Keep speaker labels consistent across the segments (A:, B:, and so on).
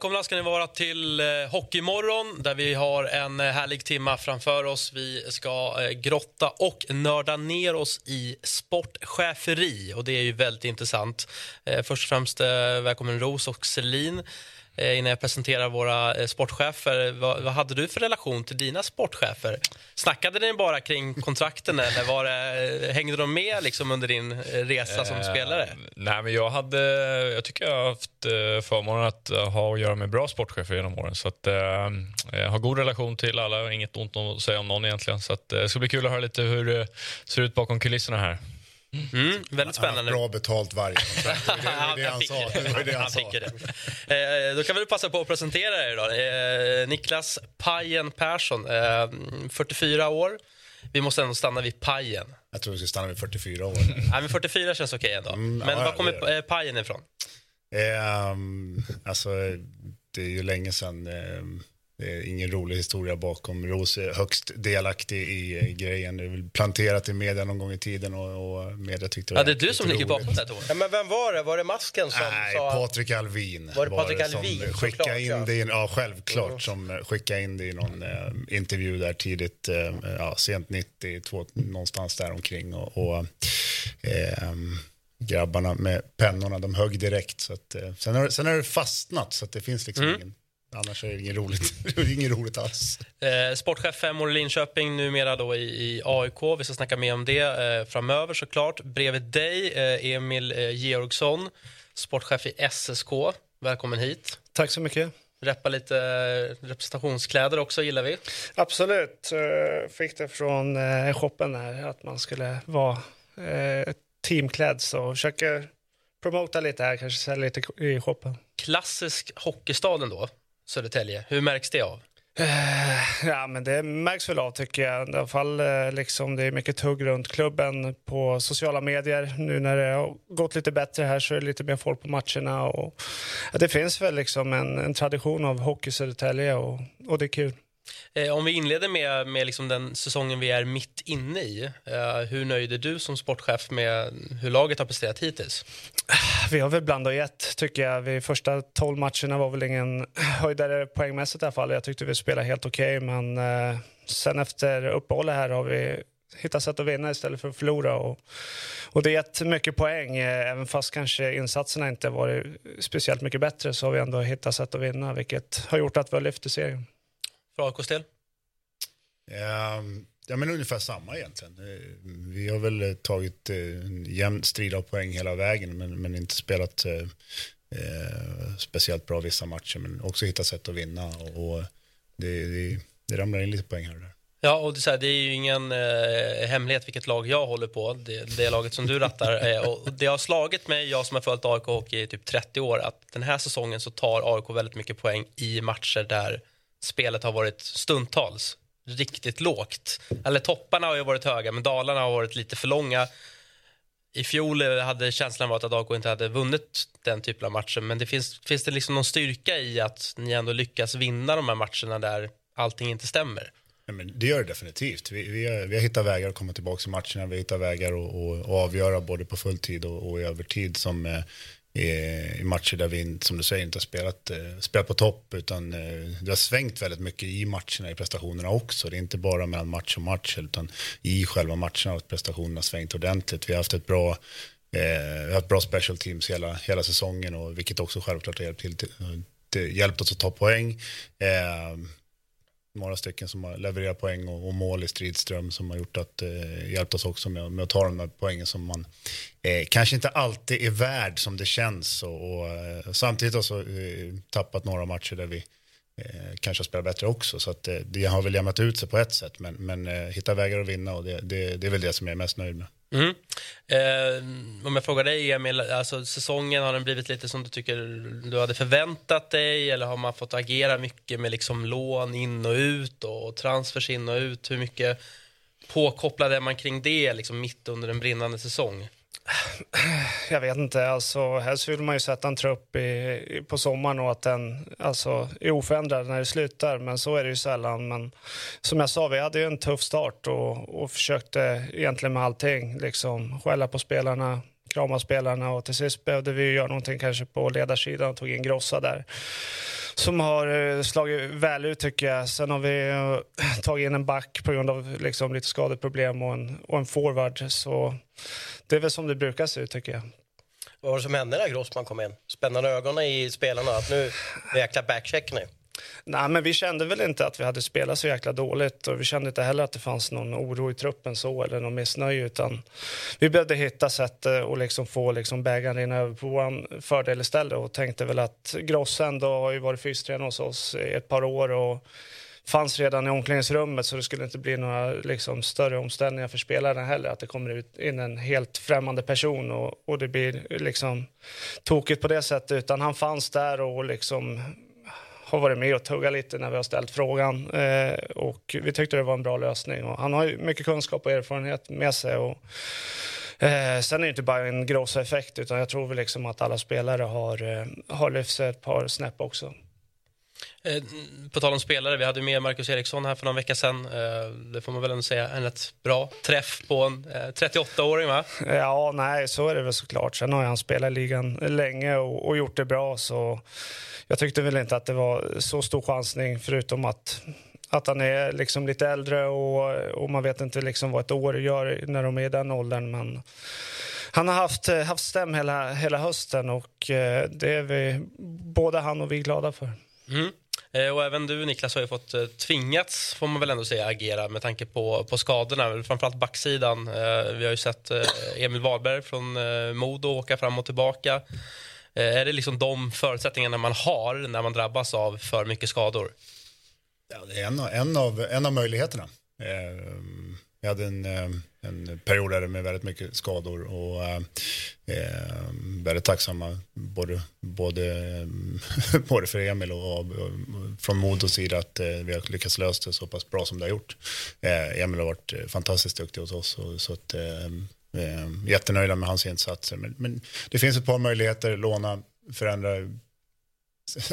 A: Välkomna ska ni vara till eh, Hockeymorgon där vi har en eh, härlig timma framför oss. Vi ska eh, grotta och nörda ner oss i sportcheferi och det är ju väldigt intressant. Först och främst välkommen Ros och Selin. Eh, innan jag presenterar våra eh, sportchefer, vad, vad hade du för relation till dina sportchefer? Snackade ni bara kring kontrakten eller var det, eh, hängde de med liksom under din eh, resa som spelare?
B: Nej, men jag, hade, jag tycker jag har haft eh, förmånen att eh, ha att göra med bra sportchefer genom åren. Så att, eh, jag har god relation till alla inget ont att säga om någon egentligen. Så att, eh, det ska bli kul att höra lite hur det ser ut bakom kulisserna här.
A: Mm, väldigt spännande.
C: bra betalt varje kontrakt. Det var det, det, var det han
A: fick
C: sa.
A: ju
C: Det var det han
A: Han
C: sa.
A: fick ju det. Eh, då kan vi passa på att presentera er idag. Eh, Niklas Pajen Persson, eh, 44 år. Vi måste ändå stanna vid Pajen.
C: Jag tror vi ska stanna vid 44 år.
A: Nej, men 44 känns okej ändå.
C: Mm,
A: men
C: ja,
A: var kommer eh, Pajen ifrån?
C: Ehm, alltså, det är ju länge sedan. Det är ingen rolig historia bakom. Ros är högst delaktig i eh, grejen. Det är väl planterat i media någon gång i tiden och, och media tyckte
A: Ja, det är du som ligger bakom det här.
D: Ja, men vem var det? Var det masken som
C: Nej,
D: sa...
C: Patrik Alvin.
D: Var det Patrik
C: som
D: Alvin?
C: skickade
D: Såklart,
C: in
D: ja.
C: det i, ja, självklart. Som eh, skickade in det i någon eh, intervju där tidigt, eh, ja, sent 90, två, någonstans där omkring. Och, och ehm, grabbarna med pennorna, de högg direkt. Så att, eh, sen, har, sen har det fastnat, så att det finns liksom ingen... Annars är det inget roligt, det är inget roligt alls.
A: Eh, sportchef fem år i Linköping, numera då i, i AIK. Vi ska snacka mer om det eh, framöver såklart. Bredvid dig, eh, Emil eh, Georgsson, sportchef i SSK. Välkommen hit.
E: Tack så mycket.
A: Reppa lite eh, representationskläder också, gillar vi.
E: Absolut. Eh, Fick det från eh, shoppen här att man skulle vara eh, teamklädd så försöker promota lite här, kanske sälja lite i shoppen.
A: Klassisk hockeystaden då, Södertälje. Hur märks det av?
E: Eh, ja, men det märks väl av tycker jag. I alla fall eh, liksom det är mycket tugg runt klubben på sociala medier. Nu när det har gått lite bättre här så är det lite mer folk på matcherna och ja, det finns väl liksom en, en tradition av hockey i Södertälje och, och det är kul.
A: Eh, om vi inleder med, med liksom den säsongen vi är mitt inne i. Eh, hur nöjd är du som sportchef med hur laget har presterat hittills?
E: Vi har väl blandat och gett, tycker jag. Vi första 12 matcherna var väl ingen höjdare poängmässigt i alla fall. Jag tyckte vi spelade helt okej, men eh, sen efter uppehållet här har vi hittat sätt att vinna istället för att förlora. Och, och det har gett mycket poäng, eh, även fast kanske insatserna inte varit speciellt mycket bättre så har vi ändå hittat sätt att vinna, vilket har gjort att vi har lyft i serien.
A: AIKs del?
C: Ehm, Ja, men ungefär samma egentligen. Eh, Vi har väl eh, tagit eh, en jämn strid av poäng hela vägen, men, men inte spelat eh, speciellt bra vissa matcher, men också hittat sätt att vinna. Och, och det, det, det ramlar in lite poäng här och där.
A: Ja, och det, är här, det är ju ingen eh, hemlighet vilket lag jag håller på. Det, det laget som du rattar. Eh, och det har slagit mig, jag som har följt AIK hockey i typ 30 år, att den här säsongen så tar AIK väldigt mycket poäng i matcher där spelet har varit stundtals riktigt lågt. Eller topparna har ju varit höga, men dalarna har varit lite för långa. I fjol hade känslan varit att AIK inte hade vunnit den typen av matcher, men det finns, finns det liksom någon styrka i att ni ändå lyckas vinna de här matcherna där allting inte stämmer?
C: Ja, men det gör det definitivt. Vi, vi, har, vi har hittat vägar att komma tillbaka i matcherna. Vi har hittat vägar att, att, att avgöra både på fulltid och, och i övertid som eh, i, i matcher där vi, inte, som du säger, inte har spelat, eh, spelat på topp. Utan eh, det har svängt väldigt mycket i matcherna, i prestationerna också. Det är inte bara mellan match och match, utan i själva matcherna har prestationerna svängt ordentligt. Vi har haft ett bra Eh, vi har haft bra special teams hela, hela säsongen, och, vilket också självklart har hjälpt, till, till, till, hjälpt oss att ta poäng. Eh, några stycken som har levererat poäng och, och mål i stridström som har gjort att, eh, hjälpt oss också med, med att ta de där poängen som man eh, kanske inte alltid är värd som det känns. Och, och eh, samtidigt har så, eh, tappat några matcher där vi eh, kanske har spelat bättre också. Så att, eh, det har väl jämnat ut sig på ett sätt, men, men eh, hitta vägar att vinna och det, det, det är väl det som jag är mest nöjd med.
A: Mm. Eh, om jag frågar dig, Emil, alltså, säsongen, har den blivit lite som du tycker du hade förväntat dig? Eller har man fått agera mycket med liksom lån in och ut och transfers in och ut? Hur mycket, påkopplad är man kring det liksom mitt under en brinnande säsong?
E: Jag vet inte. Alltså, helst vill man ju sätta en trupp i, i, på sommaren och att den alltså, är oförändrad när det slutar. Men så är det ju sällan. Men som jag sa, vi hade ju en tuff start och, och försökte egentligen med allting. Liksom, skälla på spelarna, krama spelarna och till sist behövde vi göra någonting kanske på ledarsidan och tog in Grossa där som har eh, slagit väl ut tycker jag. Sen har vi eh, tagit in en back på grund av liksom lite skadeproblem och en, och en forward. Så det är väl som det brukar se ut tycker jag.
D: Vad var det som hände när Grossman kom in? Spännande ögonen i spelarna att nu jäkla backcheck nu.
E: Nej, men vi kände väl inte att vi hade spelat så jäkla dåligt och vi kände inte heller att det fanns någon oro i truppen så eller någon missnöje utan vi behövde hitta sätt att liksom få liksom bägaren rinna över på vår fördel istället och tänkte väl att Gross ändå har ju varit fystränare hos oss i ett par år och fanns redan i omklädningsrummet så det skulle inte bli några liksom, större omställningar för spelarna heller. Att det kommer ut in en helt främmande person och, och det blir liksom tokigt på det sättet. Utan han fanns där och liksom har varit med och tuggat lite när vi har ställt frågan. Eh, och vi tyckte det var en bra lösning. Och han har ju mycket kunskap och erfarenhet med sig. Och, eh, sen är det inte bara en Grossa-effekt utan jag tror väl liksom att alla spelare har, eh, har lyft sig ett par snäpp också.
A: Eh, på tal om spelare, vi hade med Marcus Eriksson här för någon vecka sedan. Eh, det får man väl ändå säga, en rätt bra träff på en 38-åring va?
E: Ja, nej, så är det väl såklart. Sen har han spelat i ligan länge och, och, gjort det bra så jag tyckte väl inte att det var så stor chansning förutom att att han är liksom lite äldre och, och man vet inte liksom vad ett år gör när de är i den åldern. Men han har haft, haft stäm hela, hela hösten och eh, det är vi, både han och vi glada för.
A: Mm. Eh, och även du Niklas har ju fått eh, tvingats, får man väl ändå säga, agera med tanke på, på skadorna, framförallt backsidan. Eh, vi har ju sett Emil Wahlberg från Modo åka fram och tillbaka. Är det liksom de förutsättningarna man har när man drabbas av för mycket skador?
C: Ja, det är en, en, av, en av möjligheterna. Jag hade en, ehm, en period där med väldigt mycket skador och eh, ehm, väldigt tacksamma både, både, ehm, både för Emil och, och, och från Modos sida att eh, vi har lyckats lösa det så pass bra som det har gjort. Eh, Emil har varit eh, fantastiskt duktig hos oss och, så att, eh, jättenöjda med hans insatser. Men, men det finns ett par möjligheter, låna, förändra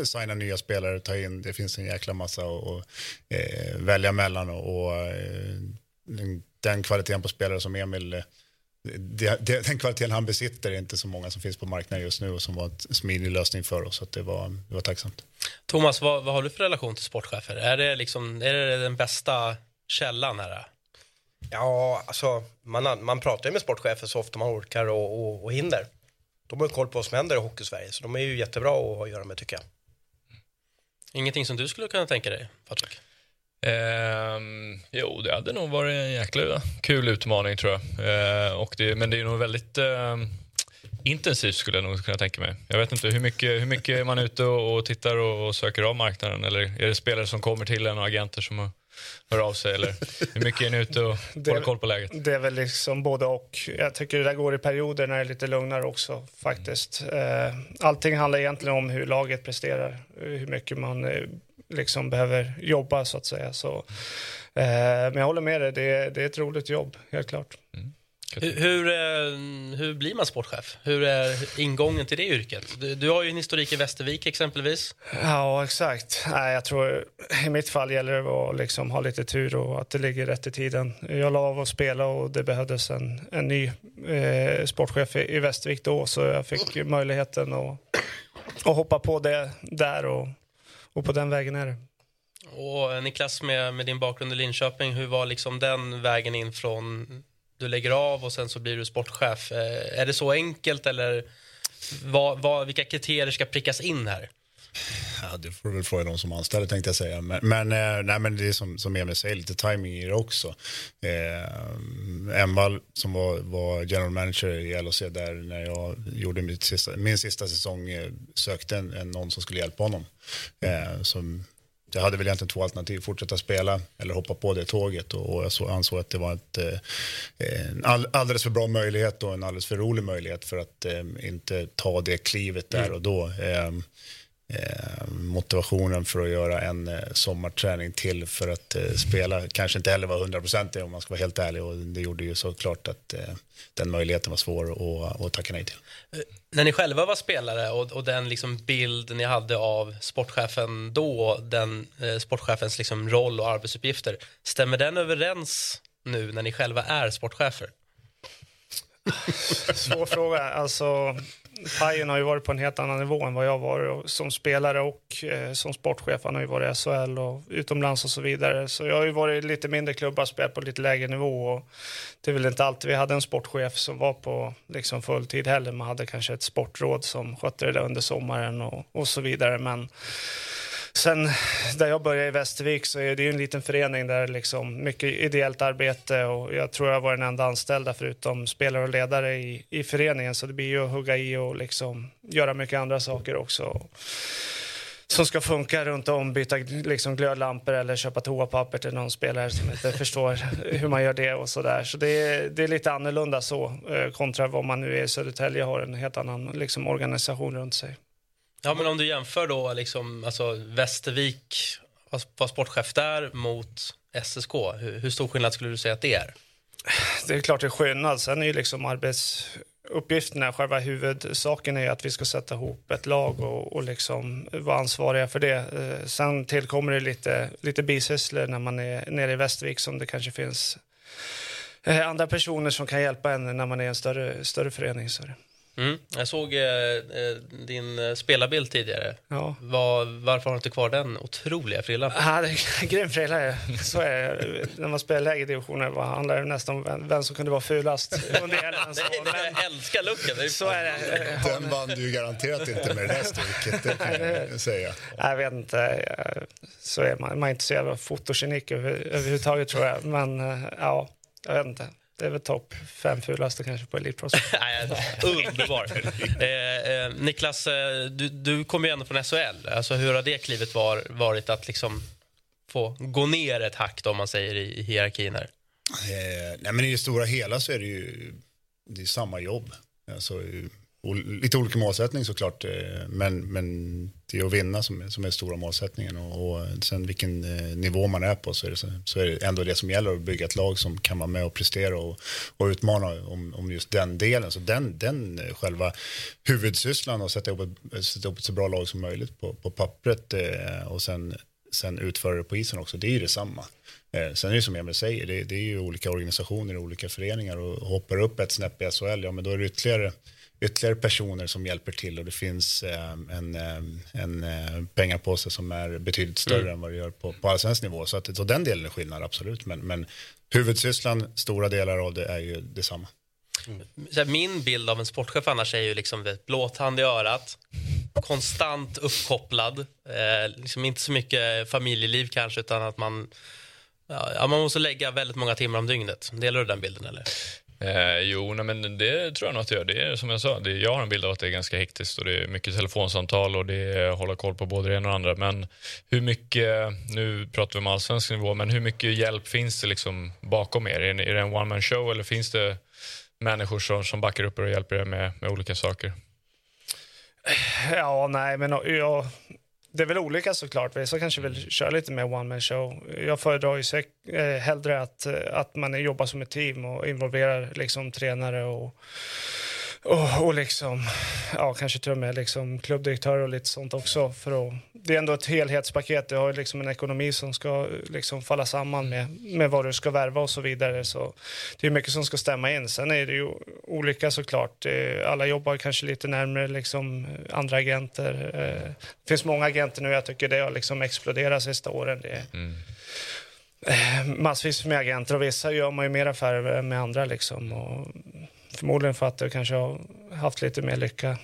C: signa nya spelare, ta in, det finns en jäkla massa att eh, välja mellan och, och eh, den kvaliteten på spelare som Emil eh, den kvaliteten han besitter är inte så många som finns på marknaden just nu och som var en smidig lösning för oss. Så det, var, det var tacksamt.
A: Thomas, vad, vad har du för relation till sportchefer? Är det, liksom, är det den bästa källan här?
D: Ja, alltså man, man pratar ju med sportchefer så ofta man orkar och, och, och hinner. De har koll på vad som händer i Hockeysverige, så de är ju jättebra att ha att göra med tycker jag.
A: Ingenting som du skulle kunna tänka dig, Patrik?
B: Eh, jo, det hade nog varit en jäkla kul utmaning tror jag. Eh, och det, men det är nog väldigt eh, intensivt skulle jag nog kunna tänka mig. Jag vet inte hur mycket, hur mycket är man ute och, och tittar och, och, söker av marknaden eller är det spelare som kommer till en och agenter som hör av sig eller hur mycket är ni ute och håller koll på läget?
E: Det är väl liksom både och. Jag tycker det där går i perioder när det är lite lugnare också faktiskt. Eh, allting handlar egentligen om hur laget presterar, hur mycket man eh, liksom behöver jobba så att säga. Så, eh, men jag håller med dig, det, det är ett roligt jobb, helt klart. Mm.
A: Hur, hur, eh, hur, blir man sportchef? Hur är ingången till det yrket? Du, du, har ju en historik i Västervik exempelvis.
E: Ja, exakt. Nej, jag tror i mitt fall gäller det att liksom ha lite tur och att det ligger rätt i tiden. Jag la av att spela och det behövdes en, en ny eh, sportchef i, i Västervik då så jag fick möjligheten att, att hoppa på det där och och på den vägen är det.
A: Och eh, Niklas, med, med din bakgrund i Linköping, hur var liksom den vägen in från du lägger av och sen så blir du sportchef? Eh, är det så enkelt eller vad, vad, vilka kriterier ska prickas in här?
C: Ja, det får du väl fråga de som anställer tänkte jag säga. Men, men, eh, nej, men det är som, som Emil säger, lite timing i det också. Eh, Envall som var, var general manager i LHC där när jag gjorde mitt sista, min sista säsong eh, sökte en, en, någon som skulle hjälpa honom. Eh, som, jag hade väl egentligen två alternativ, fortsätta spela eller hoppa på det tåget och, jag så, ansåg att det var ett, eh, en all, alldeles för bra möjlighet och en alldeles för rolig möjlighet för att eh, inte ta det klivet där mm. och då. Eh, eh, motivationen för att göra en eh, sommarträning till för att eh, spela kanske inte heller var hundraprocentig om man ska vara helt ärlig och det gjorde ju såklart att eh, den möjligheten var svår att, att tacka nej till.
A: När ni själva var spelare och, och den liksom bild ni hade av sportchefen då, den eh, sportchefens liksom roll och arbetsuppgifter, stämmer den överens nu när ni själva är sportchefer?
E: Svår fråga. Alltså, Pajen har ju varit på en helt annan nivå än vad jag var som spelare och eh, som sportchef. Han har ju varit i SHL och utomlands och så vidare. Så jag har ju varit i lite mindre klubbar spelat på lite lägre nivå. Och det är väl inte alltid vi hade en sportchef som var på liksom fulltid heller. Man hade kanske ett sportråd som skötte det där under sommaren och, och så vidare. Men Sen där jag började i Västervik så är det ju en liten förening där liksom mycket ideellt arbete och jag tror jag var den enda anställda förutom spelare och ledare i, i föreningen så det blir ju att hugga i och liksom göra mycket andra saker också som ska funka runt om, byta liksom glödlampor eller köpa toapapper till någon spelare som inte förstår hur man gör det och så där. Så det är, det är lite annorlunda så eh, kontra vad man nu är i Södertälje har en helt annan liksom, organisation runt sig.
A: Ja, men om du jämför då liksom, alltså Västervik var sportchef där mot SSK. Hur, hur, stor skillnad skulle du säga att det är?
E: Det är klart det är skillnad. Sen är ju liksom arbetsuppgifterna, själva huvudsaken är att vi ska sätta ihop ett lag och, och liksom vara ansvariga för det. Eh, sen tillkommer det lite, lite bisysslor när man är nere i Västervik som det kanske finns eh, andra personer som kan hjälpa en när man är i en större, större förening. Så
A: Mm. Jag såg eh, eh din eh, spelarbild tidigare.
E: Ja.
A: Var, varför har du inte kvar den otroliga frillan?
E: Ja, det är grym frilla. Så är det. När man spelar lägre divisioner handlar det nästan om vem, vem som kunde vara fulast under hela
A: en säsong. Jag älskar looken.
E: Så är det.
C: Den vann du garanterat inte med det där stycket, det kan jag säga.
E: Jag vet inte. Så är man. Man är inte så jävla fotogenik över, överhuvudtaget tror jag. Men eh, ja, jag vet inte. Det är väl topp fem fulaste kanske på Elite
A: Underbar. eh, eh, Niklas, eh, du, du kommer ju ändå från SHL. Alltså, hur har det klivet var, varit att liksom få gå ner ett hack då, om man säger i, i hierarkin här?
C: Eh, nej, men I det stora hela så är det ju det är samma jobb. Alltså, lite olika målsättning såklart, eh, men, men det är att vinna som, är, som är stora målsättningen och, och sen vilken eh, nivå man är på så är, det, så är det ändå det som gäller att bygga ett lag som kan vara med och prestera och, och utmana om, om just den delen. Så den, den eh, själva huvudsysslan och sätta ihop ett, sätta ihop ett så bra lag som möjligt på, på pappret och sen, sen utföra det på isen också, det är ju detsamma. Sen är det som Emil säger, det, det är ju olika organisationer och olika föreningar och hoppar upp ett snäpp i SHL, ja men då är det ytterligare ytterligare personer som hjälper till och det finns eh, en, eh, en eh, pengapåse som är betydligt större mm. än vad det gör på, på allsvensk nivå. Så, att, så den delen är skillnad, absolut. Men, men huvudsysslan, stora delar av det är ju detsamma.
A: Mm. Min bild av en sportchef annars är ju liksom blåtand i örat, konstant uppkopplad, eh, liksom inte så mycket familjeliv kanske utan att man, ja, man måste lägga väldigt många timmar om dygnet. Delar du den bilden eller?
B: Eh, jo, nej, men det tror jag nog att jag gör. Det är som jag sa, det, jag har en bild av att det är ganska hektiskt och det är mycket telefonsamtal och det är hålla koll på både det ena och det andra. Men hur mycket, nu pratar vi om allsvensk nivå, men hur mycket hjälp finns det liksom bakom er? Är, är det en one man show eller finns det människor som, som backar upp er och hjälper er med, med olika saker?
E: Ja, nej, men jag, det är väl olika såklart. Vissa kanske vill köra lite mer one man show. Jag föredrar ju säk, eh, hellre att, eh, att man jobbar som ett team och involverar liksom tränare och och, och liksom, ja, kanske till och med liksom klubbdirektör och lite sånt också. För att, det är ändå ett helhetspaket. Du har liksom en ekonomi som ska liksom falla samman med, med vad du ska värva och så vidare. Så det är mycket som ska stämma in. Sen är det ju olika såklart. Alla jobbar kanske lite närmare liksom andra agenter. Eh, det finns många agenter nu. Jag tycker det har liksom exploderat sista åren. Det, mm massvis med agenter och vissa gör man ju mer affärer med andra. Liksom. Och Förmodligen för att jag kanske har haft lite mer lycka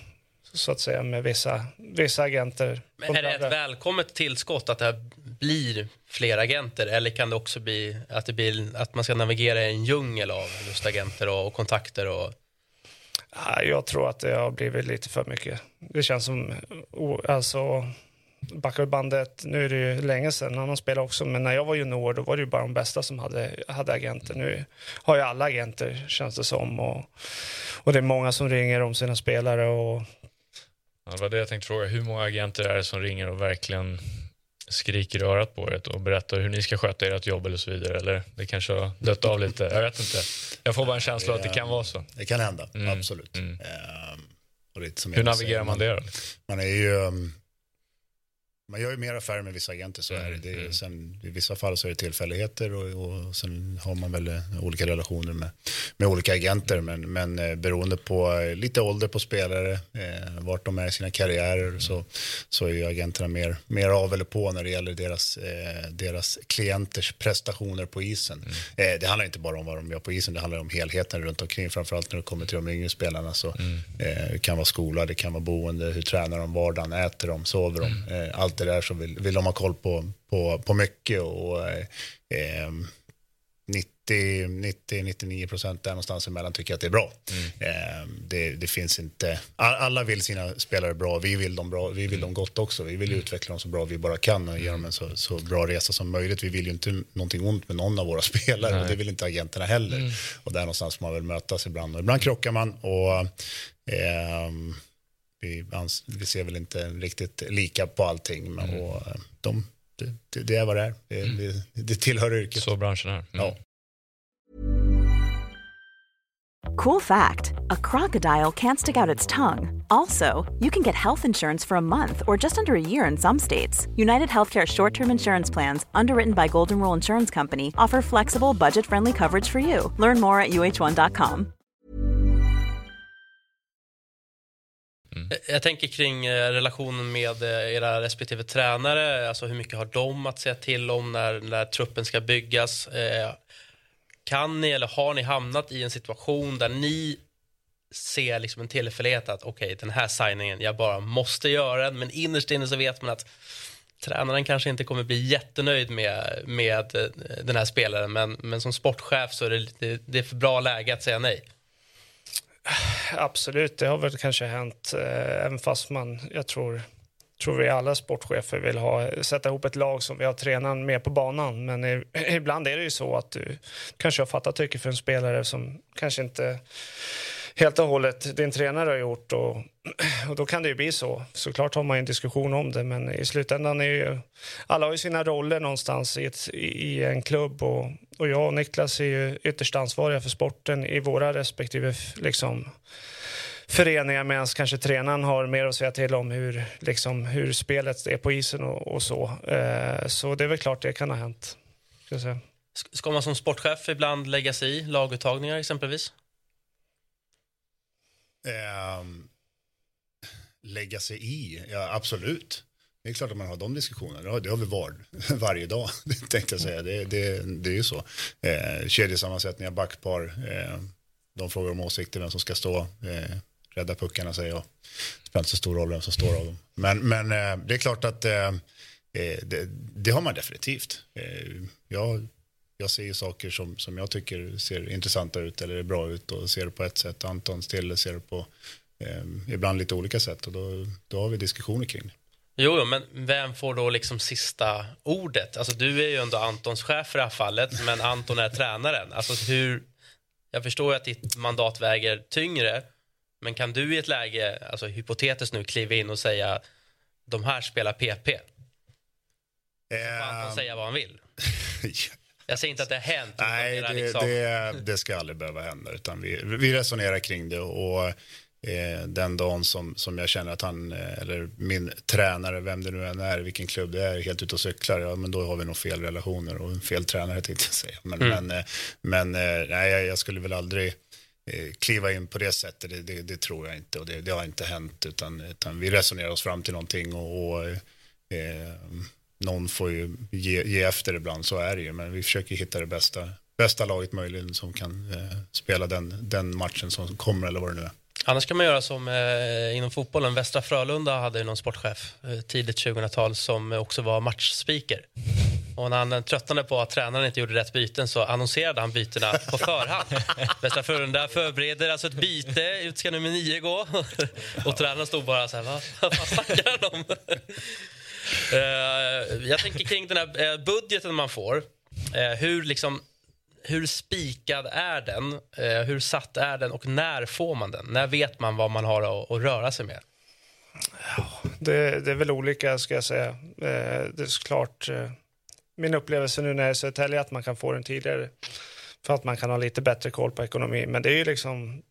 E: så att säga med vissa, vissa agenter.
A: Men är det ett välkommet tillskott att det blir fler agenter eller kan det också bli att, det blir, att man ska navigera i en djungel av just agenter och, och kontakter? Och...
E: Jag tror att det har blivit lite för mycket. Det känns som, alltså backar bandet, nu är det ju länge sedan han har spelat också, men när jag var junior då var det ju bara de bästa som hade, hade agenter. Nu har ju alla agenter känns det som och, och det är många som ringer om sina spelare och
B: Ja, det var det jag tänkte fråga. Hur många agenter är det som ringer och verkligen skriker i örat på er och berättar hur ni ska sköta ert jobb eller så vidare? Eller det kanske har dött av lite? Jag vet inte. Jag får bara en känsla av att det kan vara så.
C: Det kan hända,
B: Mm,
C: absolut.
B: mm.
C: Ehm, det
B: Hur navigerar
C: säger,
B: man det då?
C: Man är ju... um, man gör ju mer affärer med vissa agenter, så är det. det är,
B: Mm.
C: sen, I vissa fall så är det tillfälligheter och, och sen har man väl eh, olika relationer med, med olika agenter. Men, men eh, beroende på eh, lite ålder på spelare, eh, vart de är i sina karriärer så, så är ju agenterna mer, mer av eller på när det gäller deras, eh, deras klienters prestationer på isen. Eh, det handlar inte bara om vad de gör på isen, det handlar om helheten runt omkring. Framförallt när det kommer till de yngre spelarna. Så, eh, det kan vara skola, det kan vara boende, hur tränar de vardagen, äter de, sover de. Eh, allt det där så vill, vill de ha koll på, på, på mycket. Och, 90-99 procent där någonstans emellan tycker att det är bra. Eh, det, det finns inte, all- alla vill sina spelare bra, vi vill dem bra, vi vill dem gott också. Vi vill utveckla dem så bra vi bara kan och ge dem en så, så bra resa som möjligt. Vi vill ju inte någonting ont med någon av våra spelare och det vill inte agenterna heller. Och där någonstans får man väl mötas ibland och ibland krockar man och ehm, vi, ser väl inte riktigt lika på allting. Men, och, eh, de, det, det, är vad det är. Det, det, det tillhör yrket.
B: Så branschen är. Mm.
C: Ja.
F: Cool fact a crocodile can't stick out its tongue. Also, you can get health insurance for a month or just under a year in some states. United Healthcare short term insurance plans, underwritten by Golden Rule Insurance Company, offer flexible, budget friendly coverage for you. Learn more at uh1.com.
A: Jag tänker kring eh, relationen med eh, era respektive tränare. Alltså hur mycket har de att säga till om när, när truppen ska byggas? Kan ni eller har ni hamnat i en situation där ni ser liksom en tillfällighet att okej, den här signingen, jag bara måste göra den, men innerst inne så vet man att tränaren kanske inte kommer bli jättenöjd med, med eh, den här spelaren, men, men som sportchef så är det, det, det är för bra läge att säga nej.
E: Absolut, det har väl kanske hänt, eh, även fast man, jag tror, tror vi alla sportchefer vill ha, sätta ihop ett lag som vi har tränaren med på banan. Men i, ibland är det ju så att du kanske har fattat tycke för en spelare som kanske inte helt och hållet din tränare har gjort. Och, och då kan det ju bli så. Såklart har man ju en diskussion om det, men i slutändan är ju alla har ju sina roller någonstans i, ett, i, en klubb och, och jag och Niklas är ju ytterst ansvariga för sporten i våra respektive liksom, föreningar medan kanske tränaren har mer att säga till om hur, liksom, hur spelet är på isen och, och så. Eh, så det är väl klart det kan ha hänt. Ska säga.
A: Sk- Ska man som sportchef ibland lägga sig i laguttagningar exempelvis?
C: Ehm, lägga sig i, ja absolut. Det är klart att man har de diskussionerna. Det har, det har vi var, varje dag, tänkte jag säga. Det, det, det är ju så. Eh, kedjesammansättningar, backpar, eh, de frågar om åsikter, vem som ska stå. Eh, rädda puckarna säger jag. Det spelar inte så stor roll vem som står av dem. Men, men eh, det är klart att eh, eh, det, det har man definitivt. Jag, jag ser ju saker som, som jag tycker ser intressanta ut eller är bra ut och ser det på ett sätt. Anton Stille ser det på eh, ibland lite olika sätt och då, då har vi diskussioner kring det.
A: Jo, jo, men vem får då liksom sista ordet? Alltså, du är ju ändå Antons chef i det här fallet, men Anton är tränaren. Alltså, hur... Jag förstår ju att ditt mandat väger tyngre, men kan du i ett läge, alltså hypotetiskt nu, kliva in och säga de här spelar PP? Får Anton
C: Eh,
A: säga vad han vill? Jag säger inte att det har hänt.
C: Nej, det,
A: liksom-
C: det, det ska aldrig behöva hända. Utan vi, vi resonerar kring det och eh, den dagen som, som jag känner att han, eh, eller min tränare, vem det nu än är, vilken klubb det är, helt ute och cyklar, ja men då har vi nog fel relationer och fel tränare tänkte jag säga. Men,
A: Mm.
C: men, eh, men eh, nej, jag, skulle väl aldrig Eh, kliva in på det sättet, det, det, det tror jag inte och det, det har inte hänt utan, utan vi resonerar oss fram till någonting och, och eh, någon får ju ge, ge efter ibland, så är det ju. Men vi försöker hitta det bästa, bästa laget möjligen som kan eh, spela den, den matchen som kommer eller vad det nu är.
A: Annars kan man göra som eh, inom fotbollen. Västra Frölunda hade ju någon sportchef eh, tidigt 2000-tal som också var matchspeaker. Och när han tröttnade på att tränaren inte gjorde rätt byten så annonserade han bytena på förhand. Västra Frölunda förbereder alltså ett byte, ut ska nummer nio gå. Och tränaren stod bara så här, vad, vad snackar han om? Eh, jag tänker kring den här eh, budgeten man får. Eh, hur liksom hur spikad är den? Hur satt är den och när får man den? När vet man vad man har att, röra sig med?
E: Det, det är väl olika ska jag säga. Det är såklart min upplevelse nu när jag är i Södertälje att man kan få den tidigare för att man kan ha lite bättre koll på ekonomi. Men det är ju liksom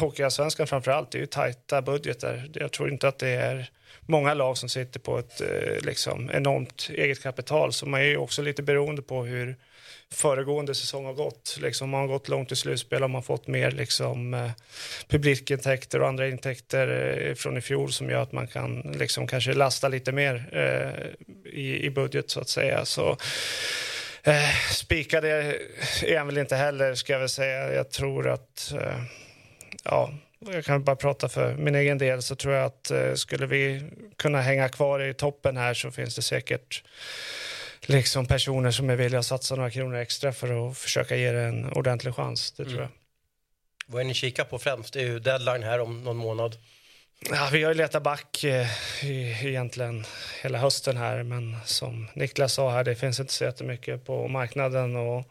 E: Hockeyallsvenskan framför allt, det är ju tajta budgetar. Jag tror inte att det är många lag som sitter på ett eh, liksom, enormt eget kapital. Så man är ju också lite beroende på hur föregående säsong har gått. Liksom, man har gått långt i slutspel och man har fått mer liksom, eh, publikintäkter och andra intäkter eh, från i fjol som gör att man kan liksom, kanske lasta lite mer eh, i, i budget så att säga. Så, eh, spikade är han väl inte heller ska jag väl säga. Jag tror att eh, ja, jag kan bara prata för min egen del så tror jag att eh, skulle vi kunna hänga kvar i toppen här så finns det säkert liksom personer som är villiga att satsa några kronor extra för att försöka ge det en ordentlig chans. Det tror
D: Mm.
E: jag.
D: Vad är ni kikar på främst? Det är ju deadline här om någon månad.
E: Ja, vi har ju letat back eh, i, egentligen hela hösten här, men som Niklas sa här, det finns inte så jättemycket på marknaden och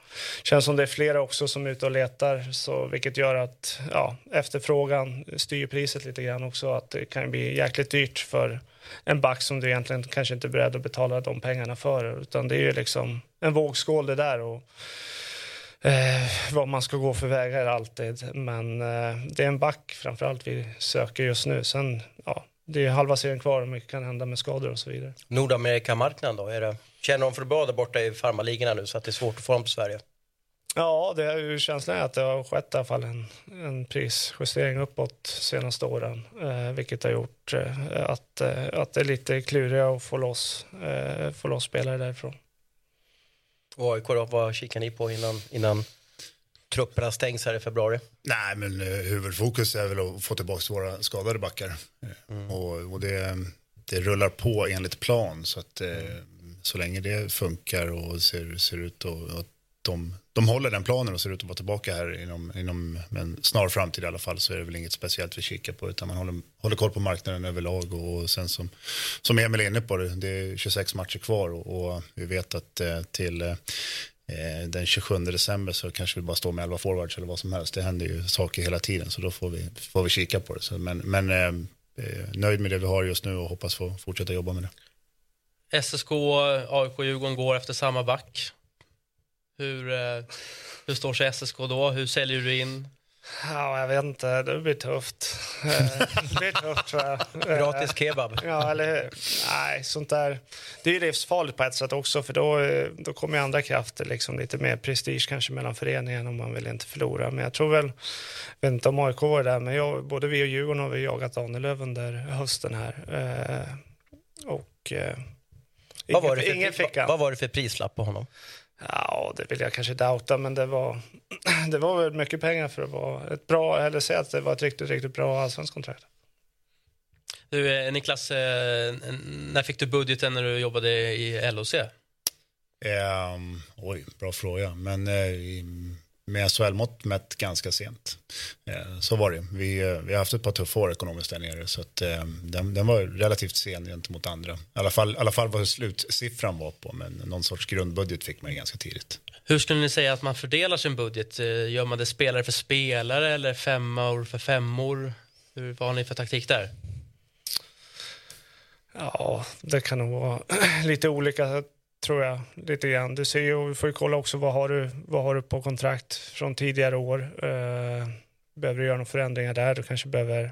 E: känns som det är flera också som är ute och letar, så vilket gör att ja, efterfrågan styr priset lite grann också, att det kan bli jäkligt dyrt för en back som du egentligen kanske inte är beredd att betala de pengarna för, utan det är ju liksom en vågskål det där och eh, vad man ska gå för vägar alltid. Men eh, det är en back framförallt vi söker just nu. Sen, ja, det är halva serien kvar och mycket kan hända med skador och så vidare.
D: Nordamerikamarknaden då? Är det, känner de för bra där borta i farmarligorna nu så att det är svårt att få dem till Sverige?
E: Ja, det är ju känslan är att det har skett i alla fall en, en prisjustering uppåt senaste åren, eh, vilket har gjort eh, att, eh, att det är lite klurigare att få loss, eh, få loss spelare därifrån.
D: Och AIK då, vad kikar ni på innan, innan trupperna stängs här i februari?
C: Nej, men eh, huvudfokus är väl att få tillbaka våra skadade backar. Eh, Och, och det, det rullar på enligt plan. Så att eh, så länge det funkar och ser, ser ut att de, de håller den planen och ser ut att vara tillbaka här inom, inom en snar framtid i alla fall så är det väl inget speciellt vi kikar på utan man håller, håller koll på marknaden överlag och, och sen som, som Emil är inne på det, det är 26 matcher kvar och, och vi vet att eh, till eh, den 27 december så kanske vi bara står med 11 forwards eller vad som helst. Det händer ju saker hela tiden så då får vi, får vi kika på det. Så, men men eh, eh nöjd med det vi har just nu och hoppas få fortsätta jobba med det.
A: SSK, AIK och Djurgården går efter samma back. Hur, eh, hur står sig SSK då? Hur säljer du in?
E: Ja, jag vet inte, det blir tufft. Eh, det blir tufft tror jag. Eh,
D: Gratis kebab.
E: Ja, eller? Nej, sånt där. Det är ju livsfarligt på ett sätt också, för då, då kommer ju andra krafter, liksom lite mer prestige kanske mellan föreningen och man vill inte förlora. Men jag tror väl, jag vet inte om AIK var där, men jag, både vi och Djurgården har vi jagat Ahnelöv under hösten här. Och
D: Vad var, det
E: ingen, ingen
D: för,
E: fick han.
D: vad var det för prislapp på honom?
E: Ja, det vill jag kanske douta, men det var, det var väl mycket pengar för att vara ett bra, eller säga att det var ett riktigt, riktigt bra allsvenskt kontrakt.
A: Du, eh, Niklas, eh, när fick du budgeten när du jobbade i LOC?
C: Ehm, oj, bra fråga. Men i- med SHL-mått mätt ganska sent. Eh, så var det. Vi, eh, vi har haft ett par tuffa år ekonomiskt där nere. Så att, eh, den, den var relativt sen gentemot andra. I alla fall, i alla fall vad slutsiffran var på. Men någon sorts grundbudget fick man ganska tidigt.
A: Hur skulle ni säga att man fördelar sin budget? Gör man det spelare för spelare eller femmor för femmor? Hur, vad har ni för taktik där?
E: Ja, det kan nog vara lite olika tror jag. Lite grann. Du ser ju, vi får ju kolla också vad har du, vad har du på kontrakt från tidigare år. Eh, behöver du göra några förändringar där? Du kanske behöver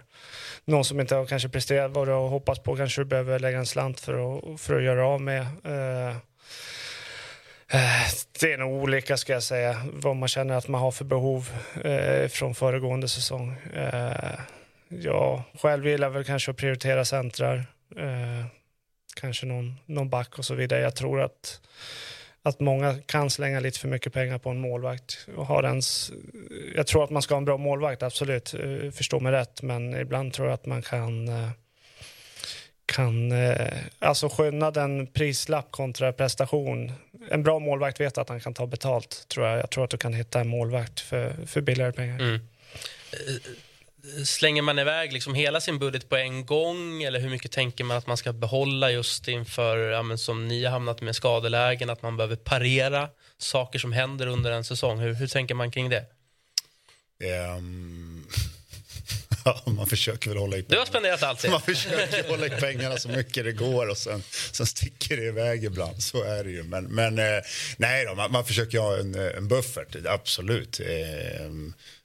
E: någon som inte har kanske presterat vad du har hoppats på kanske du behöver lägga en slant för att, för att göra av med. Eh, eh, det är nog olika ska jag säga, vad man känner att man har för behov eh, från föregående säsong. Eh, jag själv gillar väl kanske att prioritera centrar. Eh, kanske någon, någon back och så vidare. Jag tror att, att många kan slänga lite för mycket pengar på en målvakt. Och har ens, jag tror att man ska ha en bra målvakt, absolut. Eh, förstå mig rätt, men ibland tror jag att man kan eh, kan, eh, alltså skillnaden prislapp kontra prestation. En bra målvakt vet att han kan ta betalt, tror jag. Jag tror att du kan hitta en målvakt för, för billigare pengar.
A: Mm. Slänger man iväg liksom hela sin budget på en gång eller hur mycket tänker man att man ska behålla just inför, ja, men som ni har hamnat med skadelägen, att man behöver parera saker som händer under en säsong? Hur, hur tänker man kring det?
C: Um Ja, man försöker väl hålla i
A: Du har spenderat allt.
C: Man försöker hålla i pengarna så mycket det går och sen, sen sticker det iväg ibland. Så är det ju. Men, men eh, nej då, man, man försöker ha en, en buffert, absolut. Eh,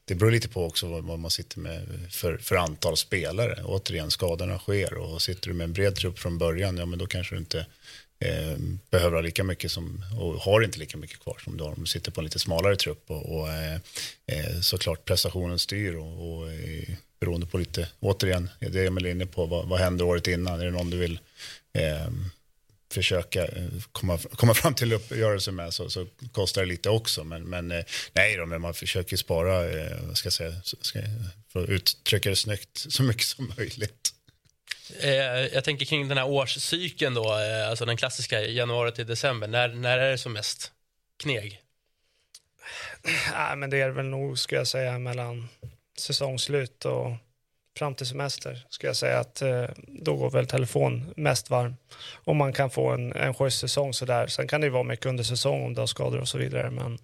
C: det beror lite på också vad, man sitter med för, för antal spelare. Återigen, skadorna sker och sitter du med en bred trupp från början, ja men då kanske du inte eh, behöver ha lika mycket som, och har inte lika mycket kvar som du har du sitter på en lite smalare trupp. Och, och eh, såklart prestationen styr och, och beroende på lite, återigen, det Emil är inne på, vad, vad händer året innan? Är det någon du vill eh, försöka komma, komma fram till uppgörelse med så, så kostar det lite också. Men, men eh, nej då, men man försöker spara, eh, ska säga, ska, för att uttrycka det snyggt, så mycket som möjligt.
A: Eh, jag tänker kring den här årscykeln då, alltså den klassiska januari till december. När, när är det som mest kneg?
E: Nej, men det är väl nog, ska jag säga, mellan säsongslut och fram till semester skulle jag säga att eh, då går väl telefon mest varm. Om man kan få en, en schysst säsong sådär. Sen kan det ju vara mycket under säsong om du har skador och så vidare. Men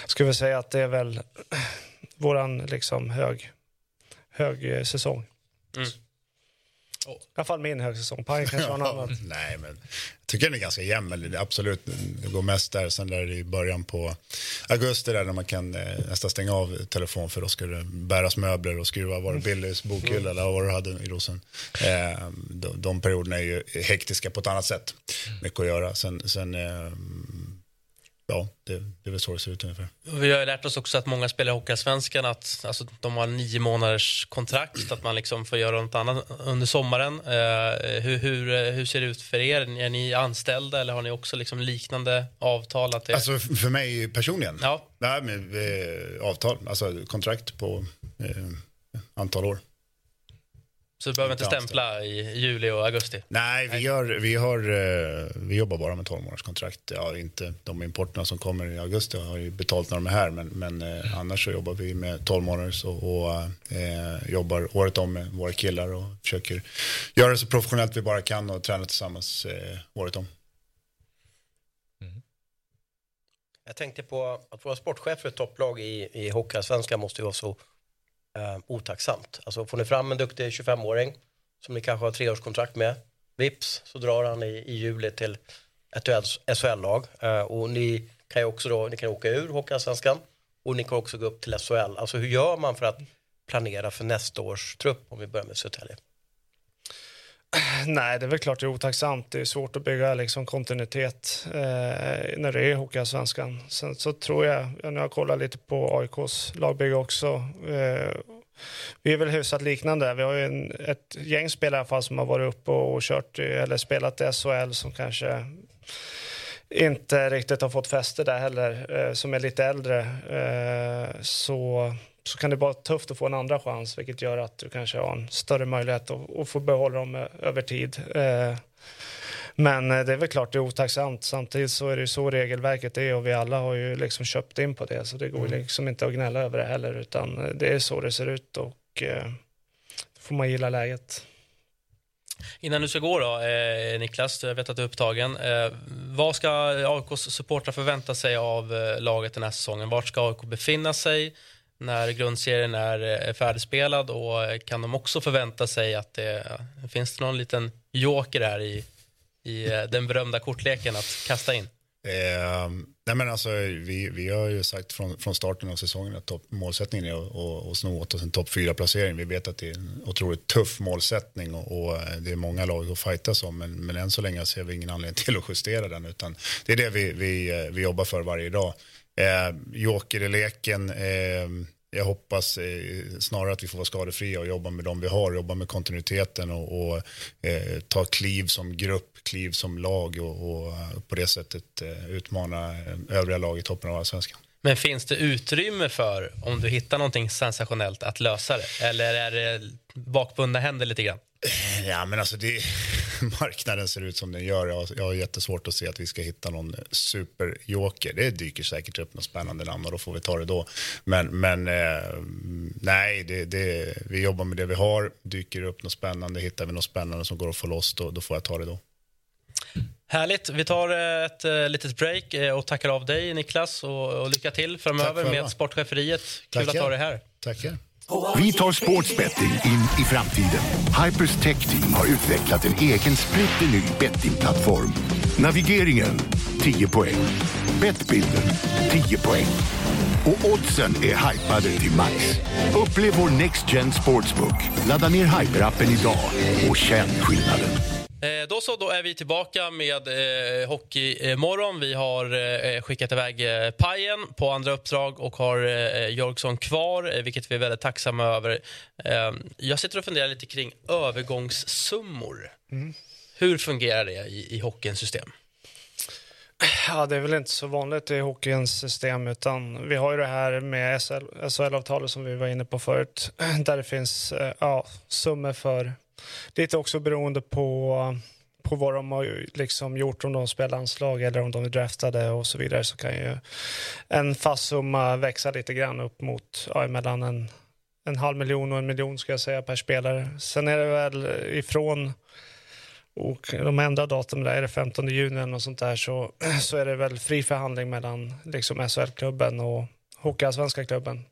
E: jag skulle säga att det är väl våran liksom hög, hög eh, säsong. Mm. I alla fall min högsäsong. Paj kanske har en annan.
C: Nej, men jag tycker den är ganska jämn. Absolut, det går mest där. Sen där i början på augusti där när man kan eh, nästan stänga av telefon för då ska det bäras möbler och skruva. Var det Billys bokhylla eller vad du hade i Rosen? Eh, de, de perioderna är ju hektiska på ett annat sätt. Mycket att göra. Sen, sen eh, ja, det, det är väl så det ser ut ungefär.
A: Vi har lärt oss också att många spelar Hockeyallsvenskan att alltså, de har nio månaders kontrakt, att man liksom får göra något annat under sommaren. Eh, hur, hur, hur ser det ut för er? Är ni anställda eller har ni också liksom liknande avtal? Att det...
C: Alltså för mig personligen?
A: Ja.
C: Nej, men, eh, avtal, alltså kontrakt på eh, antal år.
A: Så du behöver inte stämpla i juli och augusti?
C: Nej, vi, gör, vi, har, eh, vi jobbar bara med 12 månaders kontrakt. Ja, inte de importerna som kommer i augusti har ju betalt när de är här, men, men mm. annars så jobbar vi med 12 månaders och, och eh, jobbar året om med våra killar och försöker göra det så professionellt vi bara kan och träna tillsammans eh, året om.
D: Mm. Jag tänkte på att vara sportchef för ett topplag i, i Hockeyallsvenskan måste ju vara så eh, otacksamt. Alltså får ni fram en duktig 25-åring som ni kanske har treårskontrakt med, vips så drar han i, i juli till ett SHL-lag eh, och ni kan ju också då, ni kan åka ur Hockeyallsvenskan och ni kan också gå upp till SHL. Alltså hur gör man för att planera för nästa års trupp om vi börjar med Södertälje?
E: Nej, det är väl klart det är otacksamt. Det är svårt att bygga liksom, kontinuitet eh, när det är Hockeyallsvenskan. Sen så tror jag, jag nu har kollat lite på AIKs lagbygge också, eh, vi är väl hyfsat liknande. Vi har ju en, ett gäng spelare i alla fall som har varit uppe och, och kört eller spelat i SHL som kanske inte riktigt har fått fäste där heller, eh, som är lite äldre. Eh, så så kan det vara tufft att få en andra chans vilket gör att du kanske har en större möjlighet att, att få behålla dem eh, över tid. Eh, men eh, det är väl klart det är otacksamt. Samtidigt så är det så regelverket är och vi alla har ju liksom köpt in på det så det går mm. liksom inte att gnälla över det heller utan det är så det ser ut och då får man gilla läget.
A: Innan du ska gå då, eh, Niklas, jag vet att du är upptagen. Eh, vad ska AIKs supportrar förvänta sig av eh, laget den här säsongen? Vart ska AIK befinna sig? När grundserien är eh, färdigspelad och eh, kan de också förvänta sig att det eh, finns det någon liten joker här i, i den berömda kortleken att kasta in?
C: Eh, nej men alltså, vi, vi har ju sagt från, från starten av säsongen att top, målsättningen är att, att, att sno åt oss en topp fyra placering. Vi vet att det är en otroligt tuff målsättning och, och det är många lag att fightas om men, men än så länge ser vi ingen anledning till att justera den utan det är det vi, vi, vi jobbar för varje dag. Eh, joker i leken. Eh, jag hoppas eh, snarare att vi får vara skadefria och jobba med dem vi har, jobba med kontinuiteten och, och eh, ta kliv som grupp, kliv som lag och, och på det sättet eh, utmana eh, övriga lag i toppen av allsvenskan.
A: Men finns det utrymme för, om du hittar någonting sensationellt, att lösa det? Eller är det bakbundna händer lite grann?
C: Ja, men alltså det, marknaden ser ut som den gör. Jag, jag har jättesvårt att se att vi ska hitta någon superjoker. Det dyker säkert upp något spännande namn och då får vi ta det då. Men, men eh, nej, det, det, vi jobbar med det vi har. Dyker upp något spännande, hittar vi något spännande som går att få loss, då, då får jag ta det då.
A: Härligt. Vi tar eh, ett uh, litet break uh, och tackar av dig, Niklas. Och, och lycka till framöver med sportcheferiet. Kul Tackar. att ha dig här.
C: Tackar.
G: Vi tar sportsbetting in i framtiden. Hypers Tech Team har utvecklat en egen splitterny bettingplattform. Navigeringen 10 poäng. Bettbilden 10 poäng. Och oddsen är hypade till max. Upplev vår Next Gen Sportsbook. Ladda ner Hyper-appen idag och känn skillnaden.
A: Eh, då så, då är vi tillbaka med eh, Hockeymorgon. Vi har eh, skickat iväg eh, Pajen på andra uppdrag och har eh, Jorgsson kvar, eh, vilket vi är väldigt tacksamma över. Eh, jag sitter och funderar lite kring övergångssummor. Hur fungerar det i, i hockeyns system?
E: Ja, det är väl inte så vanligt i hockeyns system, utan vi har ju det här med SHL-avtalet som vi var inne på förut, där det finns eh, ja, summor för, lite också beroende på, på vad de har liksom gjort, om de spelar landslag eller om de är draftade och så vidare, så kan ju en fast summa växa lite grann upp mot, ja, mellan en, en halv miljon och en miljon ska jag säga per spelare. Sen är det väl ifrån och de ändrar datum, där är det 15 juni eller något sånt där, så, så är det väl fri förhandling mellan liksom SHL-klubben och Hockeyallsvenska klubben.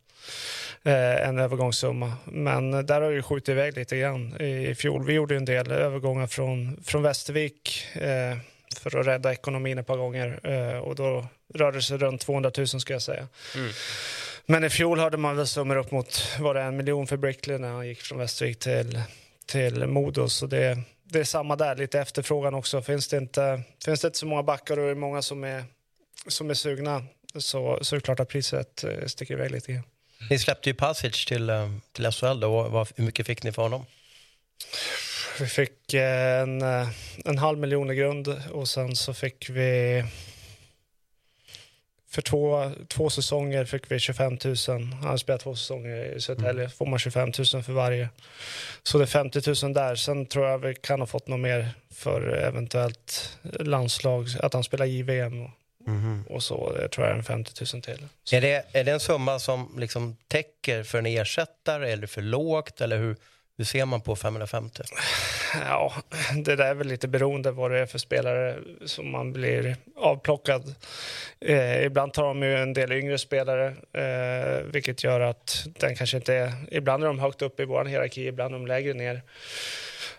E: Eh, en övergångssumma. Men där har vi skjutit iväg lite grann i, fjol. Vi gjorde en del övergångar från, från Västervik eh, för att rädda ekonomin ett par gånger eh, och då rörde det sig runt 200 000 ska jag säga. Men i fjol hörde man väl summor upp mot, var det en miljon för Brickley när han gick från Västervik till, till Modo, så det det är samma där, lite efterfrågan också. Finns det inte, finns det inte så många backar och det är många som är, som är sugna så, så är det klart att priset eh, sticker iväg lite grann.
D: Ni släppte ju Passage till, eh, till SHL då. Vad- Hur mycket fick ni för honom?
E: Vi fick eh, en, eh, en halv miljon i grund och sen så fick vi för två, två säsonger fick vi 25 000. Han har spelat två säsonger i Södertälje. får man 25 000 för varje. Så det är 50 000 där. Sen tror jag vi kan ha fått något mer för eventuellt landslag, att han spelar JVM och, och så. Det tror jag en 50 000 till.
D: Är det, är det en summa som liksom täcker för en ersättare eller för lågt? Eller hur, hur ser man på 550?
E: Ja, det där är väl lite beroende vad det är för spelare som man blir avplockad. Eh, ibland tar de ju en del yngre spelare, eh, vilket gör att den kanske inte är... Ibland är de högt upp i vår hierarki, ibland är de lägre ner.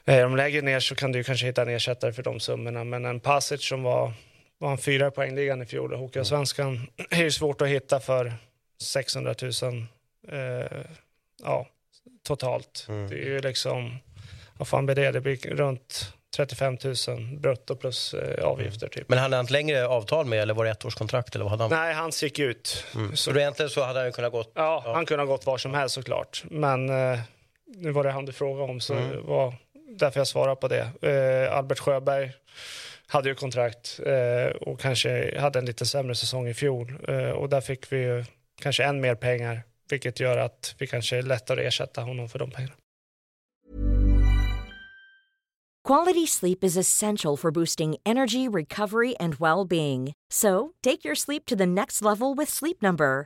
E: Eh, de lägre ner så kan du kanske hitta en ersättare för de summorna, men en Pasic som var, var en fyra i poängligan i fjol Hockeyallsvenskan är ju svårt att hitta för 600 000 eh, ja, totalt. Det är ju liksom vad fan blir det? Det blir runt 35 000 brutto plus eh, avgifter typ.
D: Men hade han ett längre avtal med eller var det ett årskontrakt? Eller vad hade han?
E: Nej, hans gick ut.
D: Mm. Så då egentligen så hade han kunnat gått...
E: Ja, han kunde ha gått var som helst såklart. Men eh, nu var det han du frågade om, så
D: Mm.
E: det var därför jag svarade på det. Eh, Albert Sjöberg hade ju kontrakt eh, och kanske hade en lite sämre säsong i fjol. Eh, och där fick vi ju kanske än mer pengar, vilket gör att vi kanske är lättare att ersätta honom för de pengarna.
H: Quality sleep is essential for boosting energy, recovery, and well being. So, take your sleep to the next level with Sleep Number.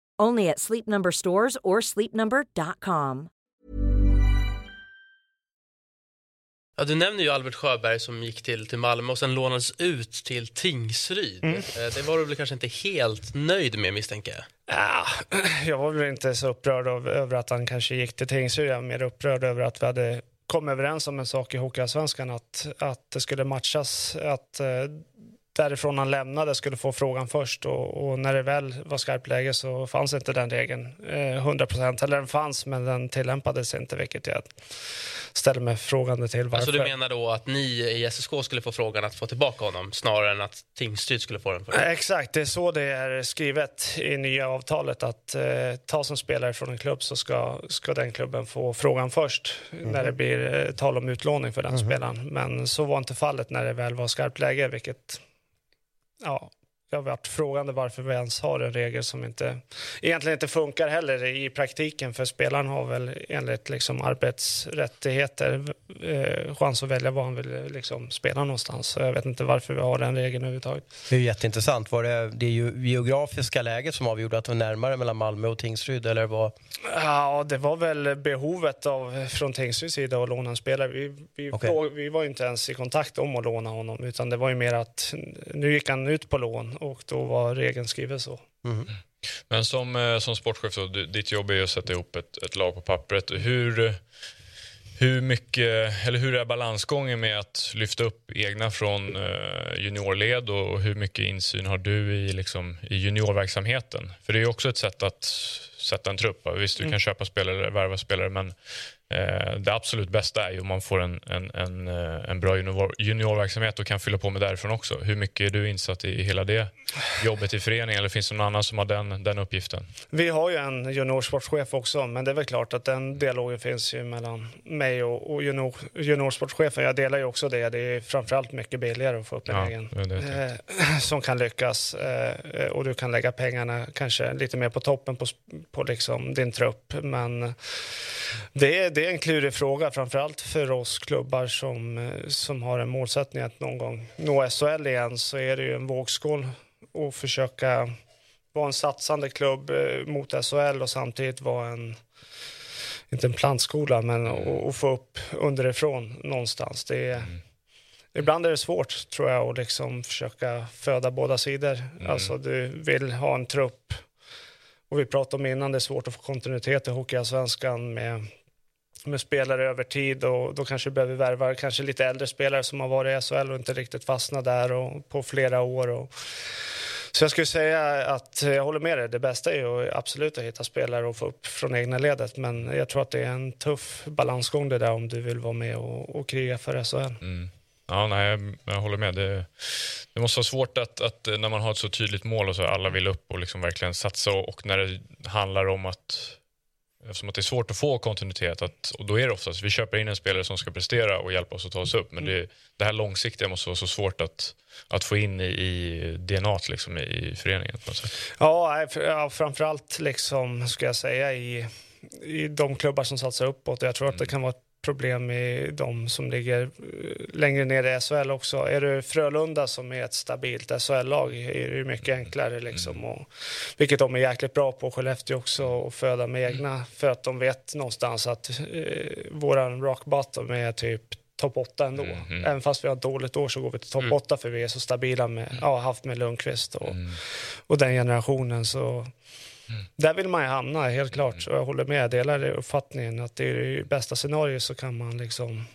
H: Only at Sleep Number stores or sleepnumber.com.
A: Ja, du nämner ju Albert Sjöberg som gick till, till Malmö och sen lånades ut till Tingsryd.
E: Mm.
A: Eh, Det var du väl kanske inte helt nöjd med misstänker jag?
E: Ja, jag var väl inte så upprörd av, över att han kanske gick till Tingsryd. Jag var mer upprörd över att vi hade kommit överens om en sak i Hockeyallsvenskan, att, att det skulle matchas. Att eh, därifrån han lämnade skulle få frågan först och, och när det väl var skarpt läge så fanns inte den regeln eh, 100 procent. Eller den fanns, men den tillämpades inte, vilket jag ställer mig frågande till. Varför.
A: Alltså du menar då att ni i SSK skulle få frågan att få tillbaka honom snarare än att Tingsryd skulle få den för
E: Eh, Exakt, det är så det är skrivet i nya avtalet att eh, ta som spelare från en klubb så ska, ska den klubben få frågan först när det blir eh, tal om utlåning för den spelaren. Men så var inte fallet när det väl var skarpt läge, vilket ja, jag har varit frågande varför vi ens har en regel som inte, egentligen inte funkar heller i praktiken för spelaren har väl enligt liksom arbetsrättigheter eh, chans att välja var han vill liksom spela någonstans. Så jag vet inte varför vi har den regeln överhuvudtaget.
D: Det är jätteintressant. Var det det geografiska läget som avgjorde att det var närmare mellan Malmö och Tingsryd? Eller vad?
E: Ja, det var väl behovet av, från Tingsryds sida att låna en spelare. Vi, vi, fråg, vi var ju inte ens i kontakt om att låna honom utan det var ju mer att nu gick han ut på lån och då var regeln skriven så.
B: Men som, eh, som sportchef, du- ditt jobb är ju att sätta ihop ett, ett lag på pappret. Hur, hur, mycket, eller hur är balansgången med att lyfta upp egna från eh, juniorled och hur mycket insyn har du i, liksom, i juniorverksamheten? För det är ju också ett sätt att sätta en trupp. Visst, du kan köpa spelare, värva spelare, men det absolut bästa är ju om man får en, en, en, eh, en bra junior, juniorverksamhet och kan fylla på med därifrån också. Hur mycket är du insatt i hela det jobbet i föreningen eller finns det någon annan som har den, den uppgiften?
E: Vi har ju en juniorsportchef också, men det är väl klart att den dialogen finns ju mellan mig och, och junior, juniorsportchefen. Jag delar ju också det. Det är framförallt mycket billigare att få upp en
B: Ja,
E: egen
B: det det
E: eh, som kan lyckas. Eh, och du kan lägga pengarna kanske lite mer på toppen på, på liksom din trupp. Men det är, det är en klurig fråga, framförallt för oss klubbar som, eh, som har en målsättning att någon gång nå SHL igen så är det ju en vågskål att försöka vara en satsande klubb eh, mot SHL och samtidigt vara en, inte en plantskola, men att att få upp underifrån någonstans. Det är, Ibland är det svårt, tror jag, att liksom försöka föda båda sidor. Alltså, du vill ha en trupp, och vi pratade om innan, det är svårt att få kontinuitet i Hockeyallsvenskan med, med spelare över tid och då kanske du behöver värva kanske lite äldre spelare som har varit i SHL och inte riktigt fastnat där och, på flera år. Och, så jag skulle säga att jag håller med dig. Det bästa är ju absolut att hitta spelare och få upp från egna ledet. Men jag tror att det är en tuff balansgång det där om du vill vara med och, och kriga för SHL.
B: Mm. Ja, nej, jag, jag håller med. Det, det måste vara svårt att, att eh, när man har ett så tydligt mål och så alla vill upp och liksom verkligen satsa och, och när det handlar om att Eftersom att det är svårt att få kontinuitet att, och då är det oftast vi köper in en spelare som ska prestera och hjälpa oss att ta oss upp. Men det, det här långsiktiga måste vara så svårt att, att få in i, i DNA liksom, i, i föreningen.
E: Ja, ja, framförallt liksom, ska jag säga, i, i de klubbar som satsar uppåt. Jag tror att det kan vara ett problem i de som ligger eh, längre ner i SHL också. Är du Frölunda som är ett stabilt SHL-lag är det ju mycket enklare. Liksom, och, vilket de är jäkligt bra på, Skellefteå också, att föda med egna. För att de vet någonstans att eh, våran rock bottom är typ topp 8 ändå.
B: Mhm.
E: Även fast vi har ett dåligt år så går vi till topp 8 för vi är så stabila med, ja, haft med Lundqvist och, och den generationen. Så där vill man ju hamna, helt klart. Och jag håller med, jag delar uppfattningen att det är det bästa scenariot så kan man liksom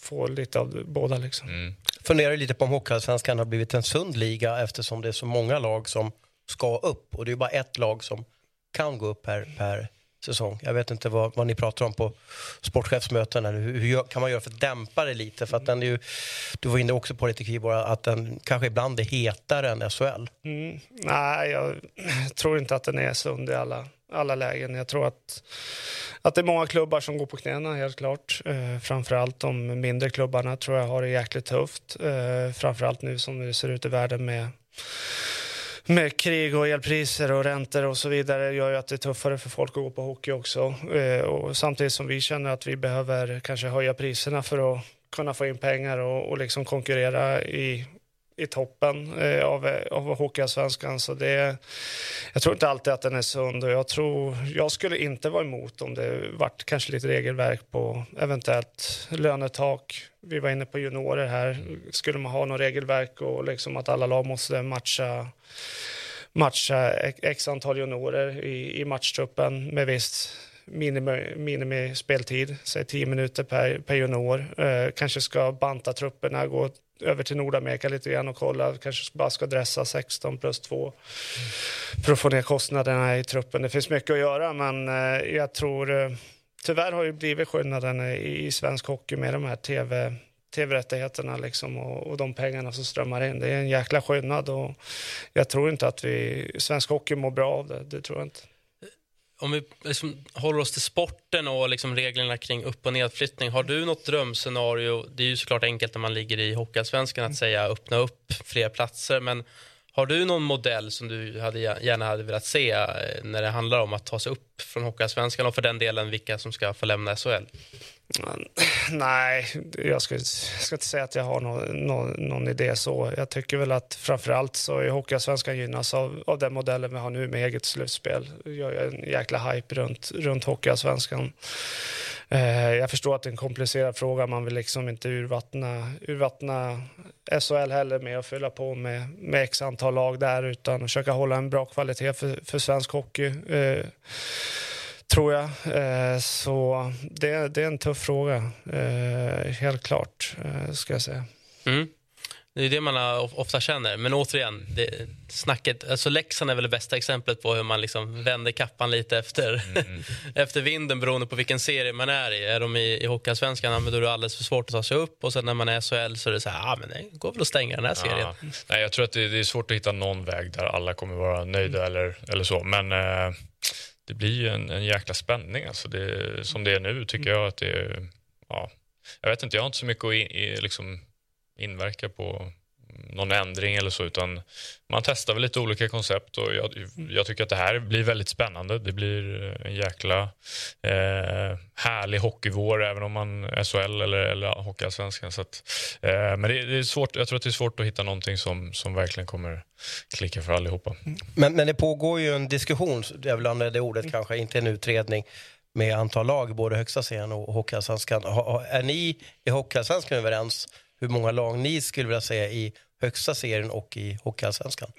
E: få lite av båda. Liksom.
B: Mm.
D: Funderar lite på om Hockeyallsvenskan har blivit en sund liga eftersom det är så många lag som ska upp och det är bara ett lag som kan gå upp per, per säsong. Jag vet inte vad, vad ni pratar om på sportchefsmöten. Eller hur, hur kan man göra för att dämpa det lite? För att den är ju, du var inne också på lite Kvibor, att den kanske ibland är hetare än SHL.
E: Mm. Nej, jag tror inte att den är sund i alla, alla lägen. Jag tror att, att det är många klubbar som går på knäna, helt klart. Eh, framförallt de mindre klubbarna tror jag har det jäkligt tufft. Eh, framförallt nu som det ser ut i världen med med krig och elpriser och räntor och så vidare gör ju att det är tuffare för folk att gå på hockey också. Eh, och samtidigt som vi känner att vi behöver kanske höja priserna för att kunna få in pengar och, och liksom konkurrera i, i toppen eh, av, av Hockeyallsvenskan. Så det, jag tror inte alltid att den är sund och jag, tror, jag skulle inte vara emot om det vart kanske lite regelverk på eventuellt lönetak. Vi var inne på juniorer här. Skulle man ha något regelverk och liksom att alla lag måste matcha matcha x antal juniorer i, i matchtruppen med visst minimi, minimispeltid, säg 10 minuter per, per junior. Eh, kanske ska banta trupperna, gå över till Nordamerika lite grann och kolla, kanske bara ska dressa 16 plus 2 för att få ner kostnaderna i truppen. Det finns mycket att göra, men eh, jag tror eh, tyvärr har ju blivit skillnaden i, i svensk hockey med de här tv tv-rättigheterna liksom och, och de pengarna som strömmar in. Det är en jäkla skillnad och jag tror inte att vi, svensk hockey mår bra av det. Det tror jag inte.
A: Om vi liksom håller oss till sporten och liksom reglerna kring upp och nedflyttning. Har du något drömscenario? Det är ju såklart enkelt när man ligger i Hockeyallsvenskan att säga öppna upp fler platser. Men Har du någon modell som du hade, gärna hade velat se eh, när det handlar om att ta sig upp från Hockeyallsvenskan och för den delen vilka som ska få lämna SHL?
E: Nej, jag ska, ska inte säga att jag har någon, någon, någon idé så. Jag tycker väl att framförallt så är Hockeyallsvenskan gynnas av, av den modellen vi har nu med eget slutspel. Det gör en jäkla hype runt, runt Hockeyallsvenskan. Eh, jag förstår att det är en komplicerad fråga. Man vill liksom inte urvattna, urvattna SHL heller med att fylla på med, med x antal lag där utan försöka hålla en bra kvalitet för, för svensk hockey. Eh, tror jag. Eh, så det, det, är en tuff fråga, eh, helt klart, eh, ska jag säga.
A: Mm. Det är det man ofta känner. Men återigen, det, snacket, alltså Leksand är väl det bästa exemplet på hur man liksom vänder kappan lite efter, mm. efter vinden beroende på vilken serie man är i. Är de i, i Hockeyallsvenskan då är det alldeles för svårt att ta sig upp och sen när man är i SHL så är det så här, ah, men det går väl att stänga den här serien. Ja.
B: Nej, jag tror att det, det, är svårt att hitta någon väg där alla kommer vara nöjda mm. eller, eller så. Men eh, det blir ju en, en jäkla spänning. Alltså det, som det är nu tycker jag att det är... Ja, jag vet inte, jag har inte så mycket att in, liksom inverka på någon ändring eller så, utan man testar väl lite olika koncept och jag, jag tycker att det här blir väldigt spännande. Det blir eh, en jäkla eh, härlig hockeyvår även om man är SHL eller, eller Hockeyallsvenskan. Så att, eh, men det, det, är svårt, jag tror att det är svårt att hitta någonting som, som verkligen kommer klicka för allihopa.
D: Men, men det pågår ju en diskussion, jag vill använda det ordet kanske, inte en utredning med antal lag, både högsta serien och Hockeyallsvenskan. Är ni i Hockeyallsvenskan överens hur många lag ni skulle vilja se i högsta serien och i Hockeyallsvenskan?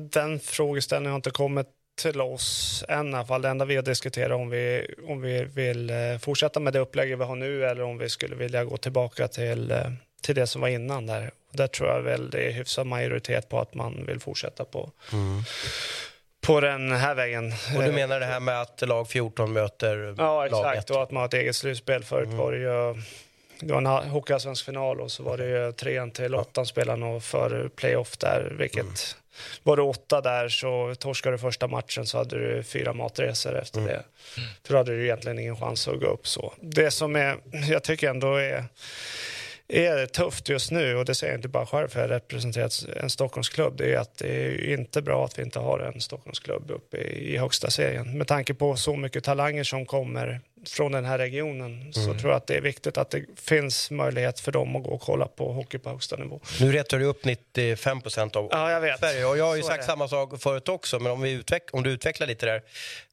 E: Den frågeställningen har inte kommit till oss än i alla fall. Det enda vi har diskuterat om vi, om vi vill eh, fortsätta med det upplägget vi har nu eller om vi skulle vilja gå tillbaka till, eh, till det som var innan där. Där tror jag väl det är hyfsad majoritet på att man vill fortsätta på, mm. på den här vägen.
D: Och du menar det här med att lag 14 möter
E: Ja, exakt. Och att man har ett eget slutspel. Förut mm. var det ju det var en hockeyallsvensk final och så var det trean till åttan spelarna för playoff där, vilket mm. var det åtta där så torskade du första matchen så hade du fyra matresor efter mm. det. För då hade du egentligen ingen chans att gå upp så. Det som är, jag tycker ändå är är tufft just nu och det säger jag inte bara själv för jag representerar en Stockholmsklubb. Det är att det är inte bra att vi inte har en Stockholmsklubb uppe i, i högsta serien. Med tanke på så mycket talanger som kommer från den här regionen mm. så tror jag att det är viktigt att det finns möjlighet för dem att gå och kolla på hockey på högsta nivå.
D: Nu rättar du upp 95 procent av
E: ja, jag vet.
D: Sverige och jag har ju så sagt samma sak förut också men om, vi utveck om du utvecklar lite där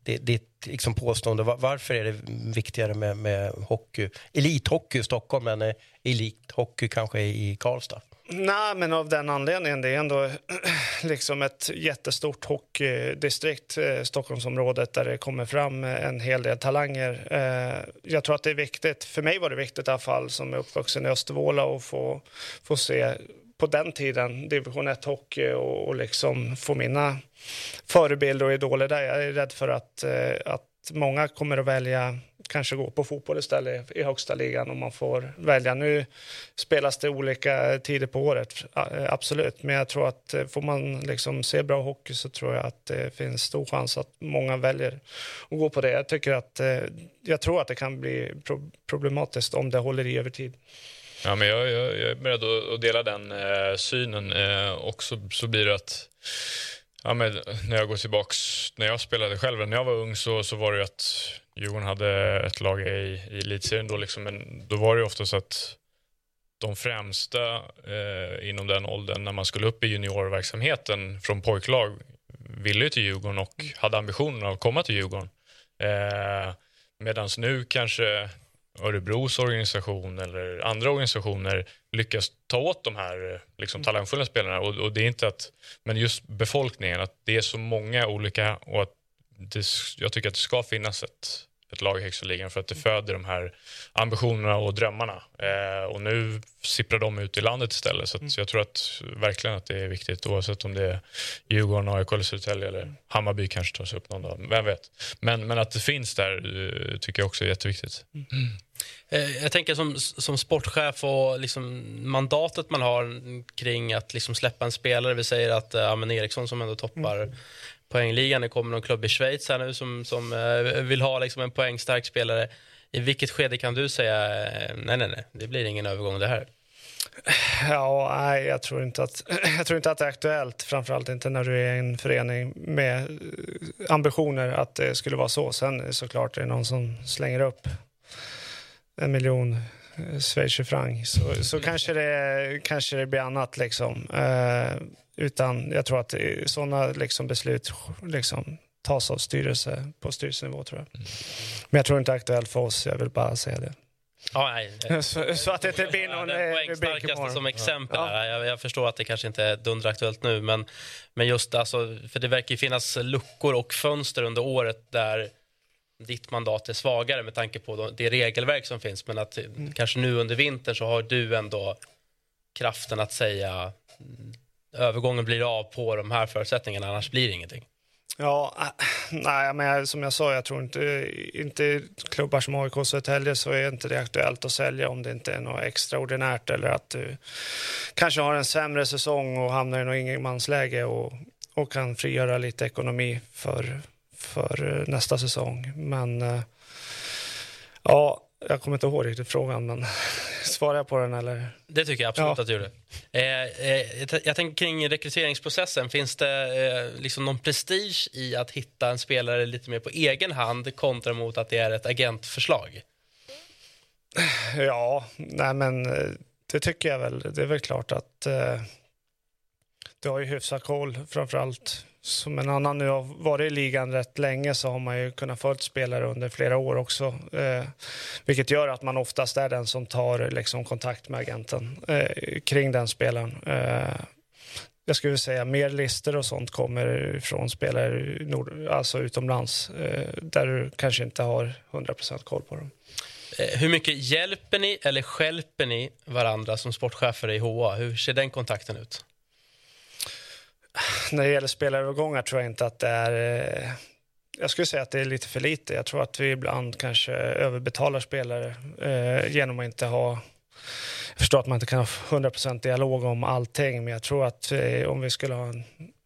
D: ditt liksom påstående, varför är det viktigare med, med hockey, elithockey i Stockholm än elithockey kanske i Karlstad?
E: Nej, men av den anledningen. Det är ändå liksom ett jättestort hockeydistrikt, eh, Stockholmsområdet, där det kommer fram en hel del talanger. Eh, jag tror att det är viktigt. För mig var det viktigt i alla fall, som är uppvuxen i Östervåla, att få, få se på den tiden division 1-hockey och, och liksom få mina förebilder och idoler där. Jag är rädd för att, eh, att många kommer att välja kanske gå på fotboll istället i högsta ligan om man får välja. Nu spelas det olika tider på året, absolut. Men jag tror att eh, får man liksom se bra hockey så tror jag att det finns stor chans att många väljer att gå på det. Jag, tycker att, eh, jag tror att det kan bli problematiskt om det håller i över tid.
B: Ja, men jag, jag, jag är beredd att dela den eh, synen. Eh, och så, så blir det att Ja, men när jag går tillbaks, när jag spelade själv, när jag var ung så, så var det att Djurgården hade ett lag i, i elitserien då liksom, men då var det ofta så att de främsta eh, inom den åldern när man skulle upp i juniorverksamheten från pojklag ville ju till Djurgården och hade ambitionen att komma till Djurgården. Eh, Medan nu kanske Örebros organisation eller andra organisationer lyckas ta åt de här liksom, mm. talangfulla spelarna. Och, och, det är inte att, men just befolkningen, att det är så många olika och att det, jag tycker att det ska finnas ett ett lag i högsta ligan för att det föder de här ambitionerna och drömmarna. Eh, och nu sipprar de ut i landet istället. Så, mm. så jag tror att, verkligen att det är viktigt oavsett om det är Djurgården, AIK eller Södertälje eller Hammarby kanske tar sig upp någon dag. Vem vet. Men, men att det finns där uh, tycker jag också är jätteviktigt. Mm.
A: Jag tänker som, som sportchef och liksom mandatet man har kring att liksom släppa en spelare. Vi säger att ja, men Eriksson som ändå toppar mm poängligan. Det kommer någon klubb i Schweiz här nu som, som eh, vill ha liksom en poängstark spelare. I vilket skede kan du säga eh, nej, nej, nej, det blir ingen övergång det här?
E: Ja, nej, jag tror, inte att, jag tror inte att det är aktuellt. Framförallt inte när du är en förening med eh, ambitioner att det skulle vara så. Sen såklart är det någon som slänger upp en miljon eh, schweizerfranc så, så kanske, det, kanske det blir annat. Liksom. Eh, utan jag tror att sådana liksom, beslut liksom, tas av styrelse på styrelsenivå. Tror jag. Men jag tror inte det är aktuellt för oss. Jag vill bara säga det.
A: Ja, nej.
E: Så, så, att det inte blir någon
A: den
E: eh,
A: poängstarkaste
E: imorgon.
A: som exempel.
E: Ja.
A: Jag, jag förstår att det kanske inte är dunderaktuellt nu, men, men just alltså, för det verkar ju finnas luckor och fönster under året där ditt mandat är svagare med tanke på det regelverk som finns. Men att kanske nu under vintern så har du ändå kraften att säga mm, övergången blir av på de här förutsättningarna, annars blir det ingenting.
E: Ja, äh, nej, men som jag sa, jag tror inte, inte klubbar som AIK och Södertälje så är inte det aktuellt att sälja om det inte är något extraordinärt eller att du kanske har en sämre säsong och hamnar i något ingenmansläge och, och kan frigöra lite ekonomi för, för eh, nästa säsong. Men eh, ja, jag kommer inte ihåg riktigt frågan, men svarar jag på den eller?
A: Det tycker jag absolut
E: Ja.
A: att du gjorde. Eh, eh, jag tänker kring rekryteringsprocessen. Finns det eh, liksom någon prestige i att hitta en spelare lite mer på egen hand kontra mot att det är ett agentförslag?
E: Ja, nej men det tycker jag väl. Det är väl klart att du har ju hyfsat koll framförallt. Som en annan nu har varit i ligan rätt länge så har man ju kunnat följa spelare under flera år också. Eh, vilket gör att man oftast är den som tar liksom, kontakt med agenten eh, kring den spelaren. Eh, jag skulle säga mer listor och sånt kommer från spelare nord, alltså utomlands eh, där du kanske inte har 100% koll på dem.
A: Eh, hur mycket hjälper ni eller skälper ni varandra som sportchefer i HA? Hur ser den kontakten ut?
E: När det gäller spelarövergångar tror jag inte att det är... Eh, jag skulle säga att det är lite för lite. Jag tror att vi ibland kanske överbetalar spelare eh, genom att inte ha... Jag förstår att man inte kan ha 100% dialog om allting, men jag tror att eh, om vi skulle ha en,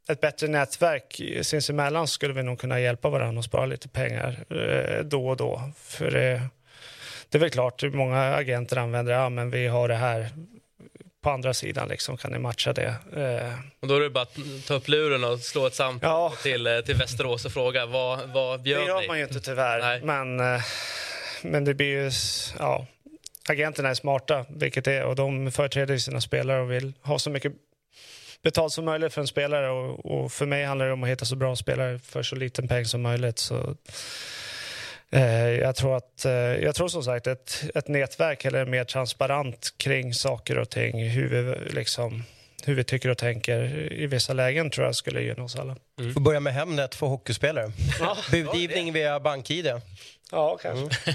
E: ett bättre nätverk sinsemellan skulle vi nog kunna hjälpa varandra och spara lite pengar eh, då och då. För det, det är väl klart, många agenter använder ja, men vi har det här på andra sidan, liksom, kan ni matcha det? Eh,
A: Och då är det bara att ta upp luren och slå ett samtal
E: Ja.
A: till, eh, till Västerås och fråga vad, vad
E: Det
A: bjöd
E: gör
A: ni?
E: man ju inte tyvärr.
A: Nej.
E: Men, eh, men det blir ju... Ja, agenterna är smarta, vilket det är. Och de företräder sina spelare och vill ha så mycket betalt som möjligt för en spelare. Och, och för mig handlar det om att hitta så bra spelare för så liten peng som möjligt. Så, jag, tror att, eh, jag tror som sagt ett, ett nätverk eller mer transparent kring saker och ting. Hur vi, liksom, hur vi tycker och tänker i vissa lägen tror jag skulle gynna oss alla.
D: Får börja med Hemnet för hockeyspelare. Budgivning via BankID.
E: Ja, kanske.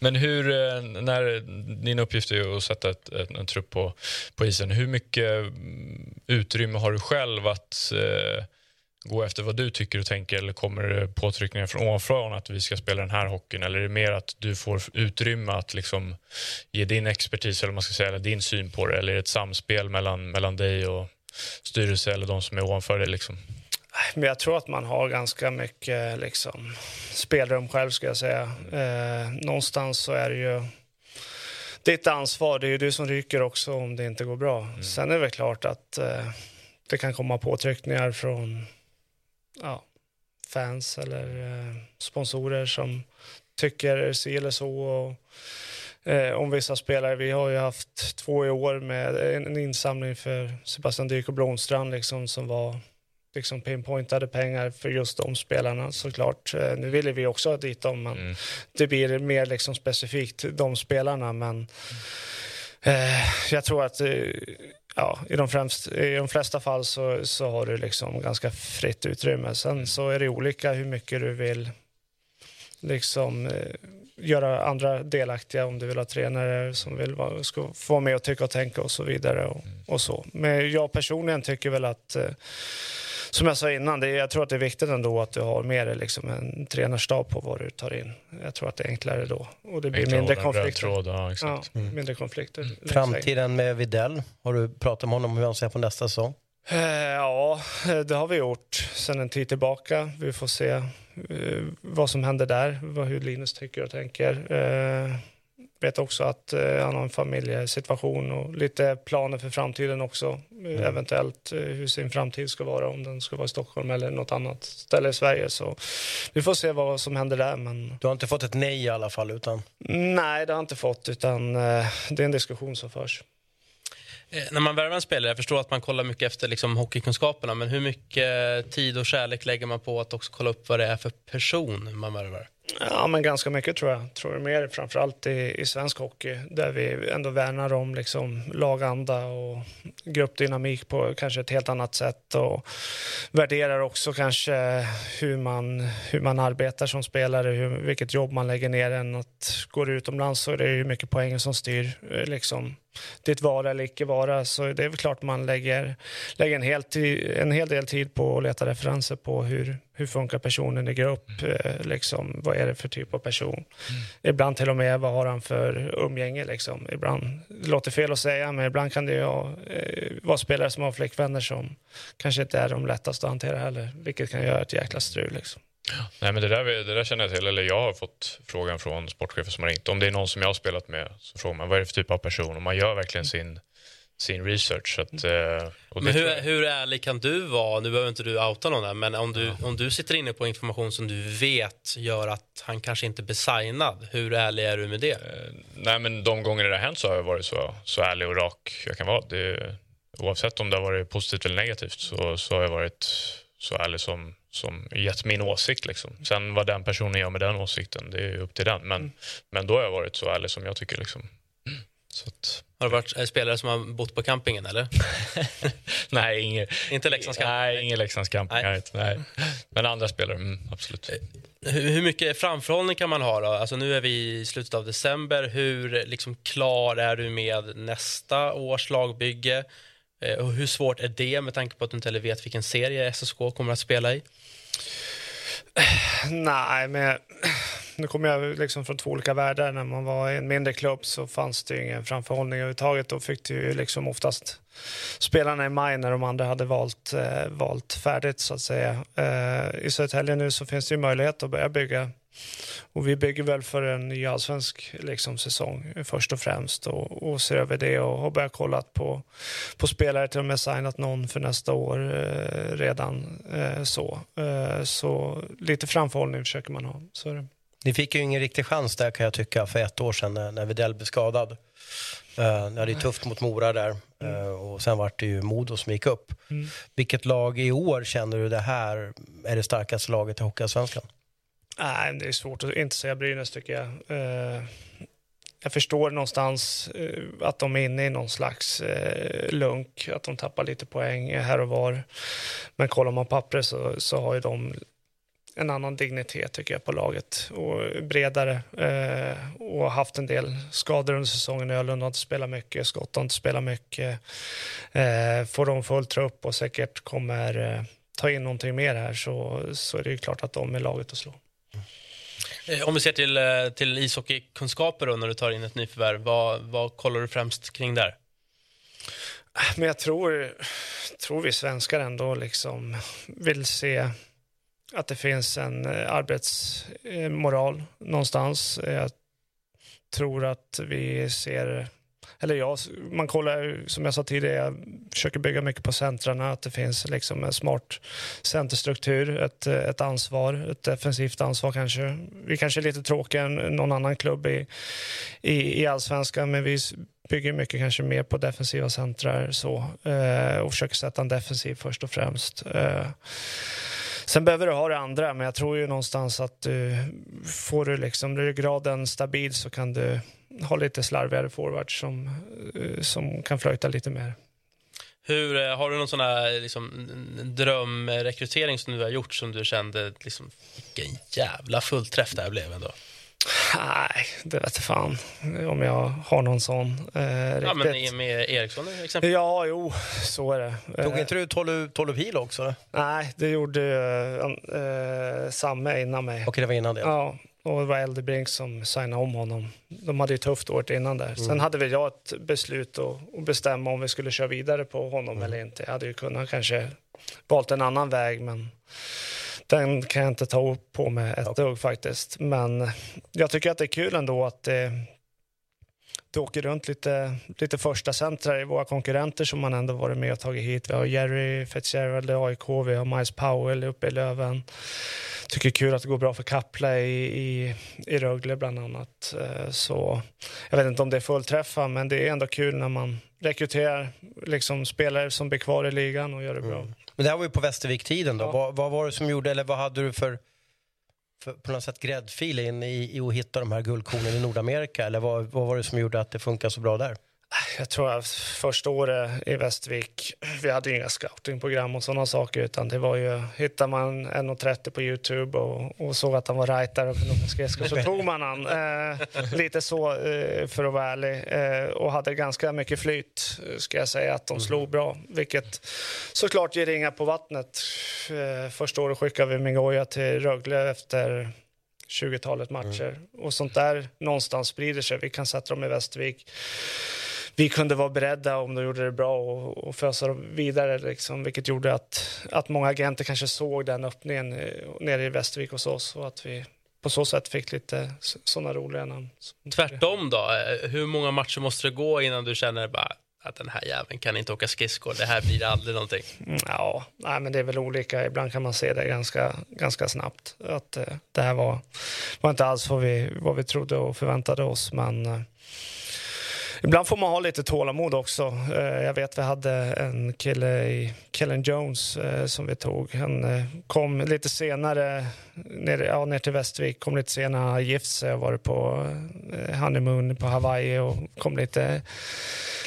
B: Men hur, eh, när din uppgift är ju att sätta ett, ett, en trupp på, på isen, hur mycket mm, utrymme har du själv att eh, gå efter vad du tycker och tänker eller kommer det påtryckningar från ovanifrån att vi ska spela den här hockeyn eller är det mer att du får utrymme att liksom ge din expertis eller, man ska säga, eller din syn på det eller är det ett samspel mellan, mellan dig och styrelse eller de som är ovanför dig? Liksom?
E: Men jag tror att man har ganska mycket liksom, spelrum själv, ska jag säga. Eh, någonstans så är det ju ditt ansvar. Det är ju du som ryker också om det inte går bra. Sen är det väl klart att eh, det kan komma påtryckningar från ja, fans eller eh, sponsorer som tycker si eller så. Och, eh, om vissa spelare. Vi har ju haft två i år med en, en insamling för Sebastian Dyk och Blomstrand liksom, som var liksom pinpointade pengar för just de spelarna såklart. Eh, Nu ville vi också ha dit dem, men
B: Mm.
E: det blir mer liksom specifikt de spelarna. Men eh, jag tror att eh, ja, i, de främst, i de flesta fall så, så har du liksom ganska fritt utrymme. Sen så är det olika hur mycket du vill liksom eh, göra andra delaktiga om du vill ha tränare som vill vara, ska få med och tycka och tänka och så vidare. Och, och så. Men jag personligen tycker väl att eh, som jag sa innan, det är, jag tror att det är viktigt ändå att du har med dig liksom en tränarstab på vad du tar in. Jag tror att det är enklare då. Och det blir
B: Enklare
E: mindre
B: att hålla en röd
E: konflikter.
B: Tråd, ja, exakt.
E: Ja, mindre konflikter. längs vägen.
D: Framtiden med Videll. Har du pratat med honom hur han ser på nästa säsong?
E: Eh, Ja, eh, det har vi gjort sedan en tid tillbaka. Vi får se eh, vad som händer där, vad, hur Linus tycker och tänker. Eh, vet också att eh, han har en familjesituation och lite planer för framtiden också.
D: Mm.
E: Eventuellt eh, hur sin framtid ska vara, om den ska vara i Stockholm eller något annat ställe i Sverige. Så vi får se vad som händer där. Men
D: Du har inte fått ett nej i alla fall utan...
E: nej, det har jag inte fått, utan eh, det är en diskussion som förs.
A: Eh, När man värvar en spelare, jag förstår att man kollar mycket efter liksom, hockeykunskaperna, men hur mycket tid och kärlek lägger man på att också kolla upp vad det är för person man värvar?
E: Ja, men ganska mycket tror jag. Tror jag mer framförallt i, i svensk hockey där vi ändå värnar om liksom laganda och gruppdynamik på kanske ett helt annat sätt och värderar också kanske hur man, hur man arbetar som spelare, hur, vilket jobb man lägger ner än att går utomlands så är det ju mycket poäng som styr eh, liksom ditt vara eller icke vara. Så det är väl klart man lägger, lägger en, hel en hel del tid på att leta referenser på hur, hur funkar personen i grupp, eh, liksom, vad är det för typ av person. Ibland till och med vad har han för umgänge. Liksom. Ibland, det låter fel att säga, men ibland kan det ju eh, vara spelare som har flickvänner som kanske inte är de lättaste att hantera heller, vilket kan göra ett jäkla strul. Liksom.
B: Nej, men det där, det där känner jag till, eller jag har fått frågan från sportchefer som har ringt. Om det är någon som jag har spelat med så frågar man vad är det för typ av person och man gör verkligen sin, sin research. Så att, eh,
A: Men hur, hur ärlig kan du vara? Nu behöver inte du outa någon här, men om du, om du sitter inne på information som du vet gör att han kanske inte blir signad, hur ärlig är du med det?
B: Nej, men de gånger det har hänt så har jag varit så, så ärlig och rak jag kan vara. Det, oavsett om det har varit positivt eller negativt så, så har jag varit så ärlig som, som gett min åsikt. Liksom. Sen vad den personen gör med den åsikten, det är upp till den. Men, men då har jag varit så ärlig som jag tycker. Liksom. Så att,
A: Har det varit eh, spelare som har bott på campingen, eller?
B: nej, inget,
A: Inte Leksands camping?
B: nej, ingen Leksands camping.
A: Nej.
B: Nej. Nej. Men andra spelare, mm, absolut.
A: Hur, hur mycket framförhållning kan man ha då? Alltså nu är vi i slutet av december. Hur liksom klar är du med nästa års lagbygge? Eh, och hur svårt är det med tanke på att du inte heller vet vilken serie SSK kommer att spela i?
E: Nej, men nu kommer jag liksom från två olika världar. När man var i en mindre klubb så fanns det ingen framförhållning överhuvudtaget. Då fick du ju liksom oftast spelarna i maj när de andra hade valt, eh, valt färdigt så att säga. Eh, I Södertälje nu så finns det ju möjlighet att börja bygga. Och vi bygger väl för en ny allsvensk liksom, säsong först och främst och, och ser över det och har börjat kolla på, på spelare, till och med signat någon för nästa år eh, redan. Eh, så. Eh, så lite framförhållning försöker man ha. Så är det.
D: Ni fick ju ingen riktig chans där kan jag tycka för ett år sedan när, när Widell blev skadad. Uh, ni hade ju tufft mot Mora där eh, och sen var det ju Modo som gick upp.
E: Mm.
D: Vilket lag i år känner du det här är det starkaste laget i Hockeyallsvenskan?
E: Nej, det är svårt att inte säga Brynäs tycker jag. Eh, jag förstår någonstans eh, att de är inne i någon slags eh, lunk, att de tappar lite poäng här och var. Men kollar man pappret så, så har ju de en annan dignitet tycker jag på laget och bredare eh, och haft en del skador under säsongen. Ölund har inte spelat mycket, Skott har inte spelat mycket. Eh, får de full trupp och säkert kommer eh, ta in någonting mer här så, så är det ju klart att de är laget att slå.
A: Eh, om vi ser till, eh, till ishockeykunskaper då, när du tar in ett nyförvärv, vad, vad kollar du främst kring där?
E: Ah, men jag tror, tror vi svenskar ändå liksom vill se att det finns en eh, arbetsmoral någonstans. Jag tror att vi ser, eller ja, man kollar, som jag sa tidigare, försöker bygga mycket på centrarna, att det finns liksom en smart centerstruktur, ett, ett ansvar, ett defensivt ansvar kanske. Vi kanske är lite tråkigare än någon annan klubb i, i, i allsvenskan, men vi bygger mycket kanske mer på defensiva centrar så, eh, och försöker sätta en defensiv först och främst. Eh, Sen behöver du ha det andra, men jag tror ju någonstans att du får du liksom ryggraden stabil så kan du ha lite slarvigare forwards som, eh, som kan flöjta lite mer.
A: Hur, eh, har du någon sån här liksom, drömrekrytering som du har gjort som du kände, liksom, vilken jävla fullträff det här blev ändå?
E: Nej, det vet jag fan om jag har någon sån. Eh,
A: Ja, men
E: riktigt.
A: med Eriksson exempel.
E: Ja, jo, så är det.
D: Tog
E: Eh,
D: inte du 12, 12 hil också?
E: Nej, det gjorde eh, eh, Samme innan mig.
D: Okej, det var innan det.
E: Ja, och det var Eldebrink som signade om honom. De hade ju tufft året innan där. Sen hade väl jag ett beslut att, bestämma om vi skulle köra vidare på honom eller inte. Jag hade ju kunnat kanske valt en annan väg, men den kan jag inte ta på med ett dugg faktiskt. Men jag tycker att det är kul ändå att det, det åker runt lite, lite första centra i våra konkurrenter som man ändå varit med och tagit hit. Vi har Jerry Fitzgerald i AIK, vi har Miles Powell uppe i Löven. Tycker kul att det går bra för Kapla i, i, i Rögle bland annat. Eh, så jag vet inte om det är fullträffa, men det är ändå kul när man rekryterar liksom, spelare som blir kvar i ligan och gör det bra.
D: Mm. Men det här var ju på Västervik-tiden då.
E: Ja.
D: Vad, vad var det som gjorde, eller vad hade du för, för på något sätt gräddfil in i, i att hitta de här guldkornen i Nordamerika? Eller vad, vad var det som gjorde att det funkar så bra där?
E: Jag tror att första året i Västervik, vi hade inga scoutingprogram och sådana saker, utan det var ju, hittar man 1.30 på Youtube och, och såg att han var right där uppe i skridskor så tog man han. Eh, lite så, eh, för att vara ärlig. Eh, och hade ganska mycket flyt, ska jag säga, att de slog bra. Vilket såklart ger ringar på vattnet. Eh, första året skickade vi Mingoja till Rögle efter 20-talet matcher. Och sånt där någonstans sprider sig. Vi kan sätta dem i Västervik vi kunde vara beredda om de gjorde det bra och, och fösa dem vidare. Liksom, vilket gjorde att, att många agenter kanske såg den öppningen eh, nere i Västervik hos oss och att vi på så sätt fick lite sådana roliga namn.
A: Tvärtom då, eh, hur många matcher måste det gå innan du känner bara att den här jäveln kan inte åka skridskor, det här blir aldrig någonting?
E: Mm, Ja, nej, men det är väl olika. Ibland kan man se det ganska, ganska snabbt. Att eh, det här var, var inte alls vad vi, vad vi trodde och förväntade oss. Men eh, ibland får man ha lite tålamod också. Eh, jag vet vi hade en kille i Kellen Jones eh, som vi tog. Han eh, kom lite senare ner, ja, ner till Västervik, kom lite senare, han hade gift sig och varit på honeymoon på Hawaii och kom lite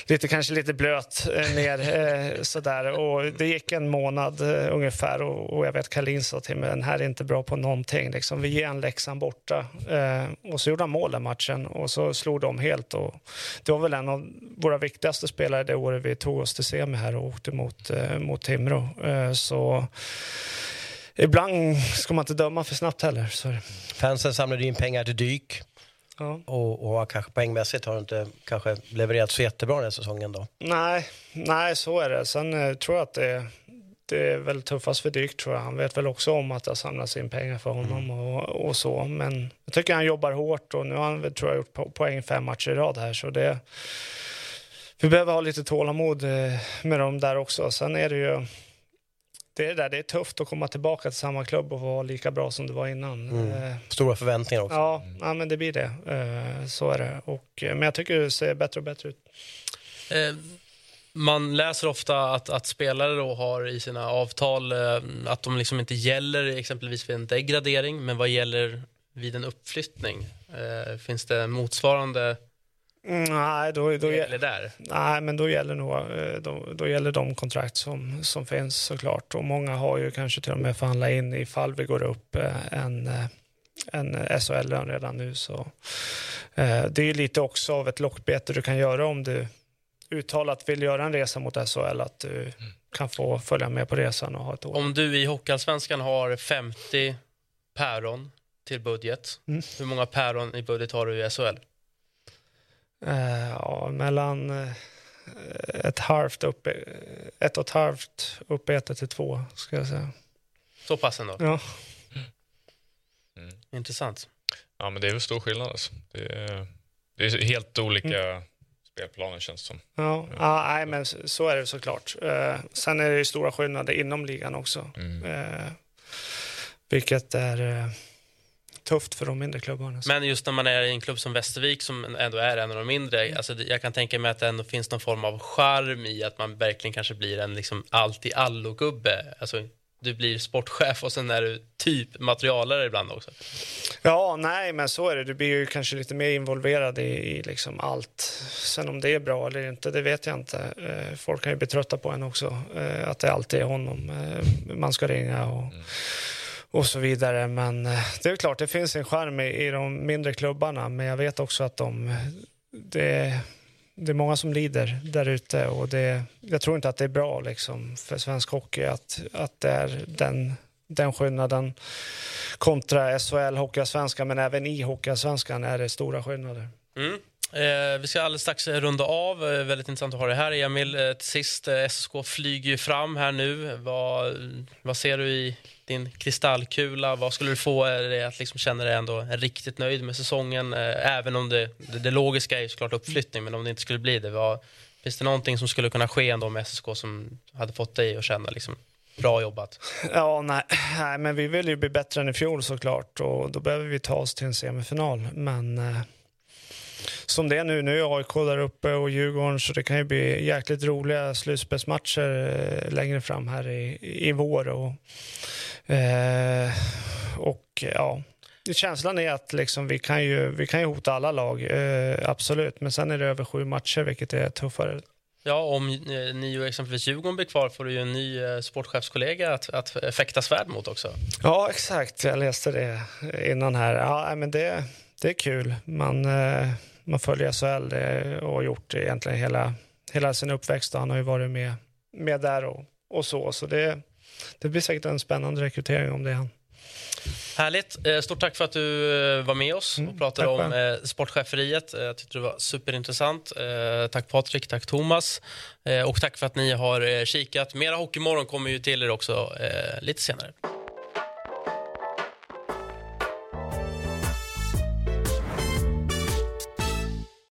E: lite, kanske lite blöt eh, ner eh, sådär. Och det gick en månad eh, ungefär och, och jag vet Kalin sa till mig den här är inte bra på någonting. Liksom, vi ger en läxan borta. Eh, och så gjorde han mål den matchen och så slog de helt. Och det var väl en av våra viktigaste spelare det året vi tog oss till semi här och åkte mot, eh, mot Timrå. Eh, så ibland ska man inte döma för snabbt heller. Så.
D: Fansen samlade in pengar till dyk
E: Ja.
D: och, och kanske poängmässigt har inte kanske levererat så jättebra den här säsongen då.
E: Nej, nej, så är det. Sen eh, tror jag att det, det är väl tuffast för Dyk tror jag. Han vet väl också om att det har samlats in pengar för honom och, och så. Men jag tycker han jobbar hårt och nu har han väl, tror jag gjort po- poäng fem matcher i rad här. Så det, vi behöver ha lite tålamod eh, med dem där också. Sen är det ju det är, det där, det är tufft att komma tillbaka till samma klubb och vara lika bra som du var innan.
D: Mm.
E: Eh,
D: Stora förväntningar också.
E: Ja, ja, men det blir det. Eh, så är det. Och, eh, men jag tycker det ser bättre och bättre ut.
A: Man läser ofta att, att spelare då har i sina avtal att de liksom inte gäller exempelvis vid en degradering, men vad gäller vid en uppflyttning? Finns det motsvarande
E: nej, då, då,
A: regler där?
E: nej, men då gäller, nog, eh, då, då gäller de kontrakt som, som finns såklart. Och många har ju kanske till och med förhandlat in ifall vi går upp eh, en, eh, en SHL-lön redan nu. Så, det är ju lite också av ett lockbete du kan göra om du uttalat vill göra en resa mot SHL, att du kan få följa med på resan och ha ett år.
A: Om du i Hockeyallsvenskan har 50 päron till budget,
E: Mm.
A: hur många päron i budget har du i SHL?
E: Eh, ja, mellan eh, ett halvt upp, ett och ett halvt uppätet till två, ska jag säga.
A: Så pass ändå?
E: Ja.
A: Intressant.
B: Ja, men det är väl stor skillnad. Alltså. Det, är, det är helt olika spelplaner känns det som.
E: Ja, ja nej, men så är det såklart. Eh, sen är det ju stora skillnader inom ligan också. Eh, vilket är eh, tufft för de mindre klubbarna.
A: Men just när man är i en klubb som Västervik som ändå är en av de mindre, alltså det- jag kan tänka mig att det ändå finns någon form av charm i att man verkligen kanske blir en liksom allt-i-allo-gubbe. Alltså, du blir sportchef och sen är du typ materialare ibland också.
E: Ja, nej, men så är det. Du blir ju kanske lite mer involverad i, i liksom allt. Sen om det är bra eller inte, det vet jag inte. Eh, folk kan ju bli trötta på en också, eh, att det alltid är honom eh, man ska ringa och, och så vidare. Men eh, det är klart, det finns en charm i, i de mindre klubbarna, men jag vet också att de, det, det är många som lider där ute och det, jag tror inte att det är bra liksom, för svensk hockey att, att det är den, den skillnaden kontra SHL, Hockeyallsvenskan, men även i Hockeyallsvenskan är det stora skillnader.
A: Mm. Eh, vi ska alldeles strax eh, runda av. Eh, väldigt intressant att ha dig här, Emil. Eh, till sist, eh, SSK flyger ju fram här nu. Vad, vad ser du i din kristallkula? Vad skulle du få eh, dig att liksom känna dig ändå riktigt nöjd med säsongen? Eh, även om det, det, det logiska är ju såklart uppflyttning, men om det inte skulle bli det, vad, finns det någonting som skulle kunna ske ändå med SSK som hade fått dig att känna liksom, bra jobbat?
E: Ja, nej, nej, men vi vill ju bli bättre än i fjol såklart och då behöver vi ta oss till en semifinal. Men eh, som det är nu, nu är AIK där uppe och Djurgården så det kan ju bli jäkligt roliga slutspelsmatcher eh, längre fram här i, i vår. Och, eh, och ja, känslan är att liksom, vi, kan ju, vi kan ju hota alla lag, eh, absolut. Men sen är det över sju matcher, vilket är tuffare.
A: Ja, om eh, ni och exempelvis Djurgården blir kvar får du ju en ny eh, sportchefskollega att, att fäkta svärd mot också.
E: Ja, exakt. Jag läste det innan här. Ja, men det, det är kul. Man, eh, man följer SHL det, och har gjort det egentligen hela, hela sin uppväxt. Han har ju varit med, med där och, och så. Så det, det blir säkert en spännande rekrytering om det är han.
A: Härligt. Eh, stort tack för att du eh, var med oss och
E: Mm,
A: pratade
E: tack
A: om eh, sportcheferiet. Eh, Jag tyckte det var superintressant. Eh, Tack Patrik, tack Thomas Eh, och tack för att ni har eh, kikat. Mera Hockeymorgon kommer ju till er också eh, lite senare.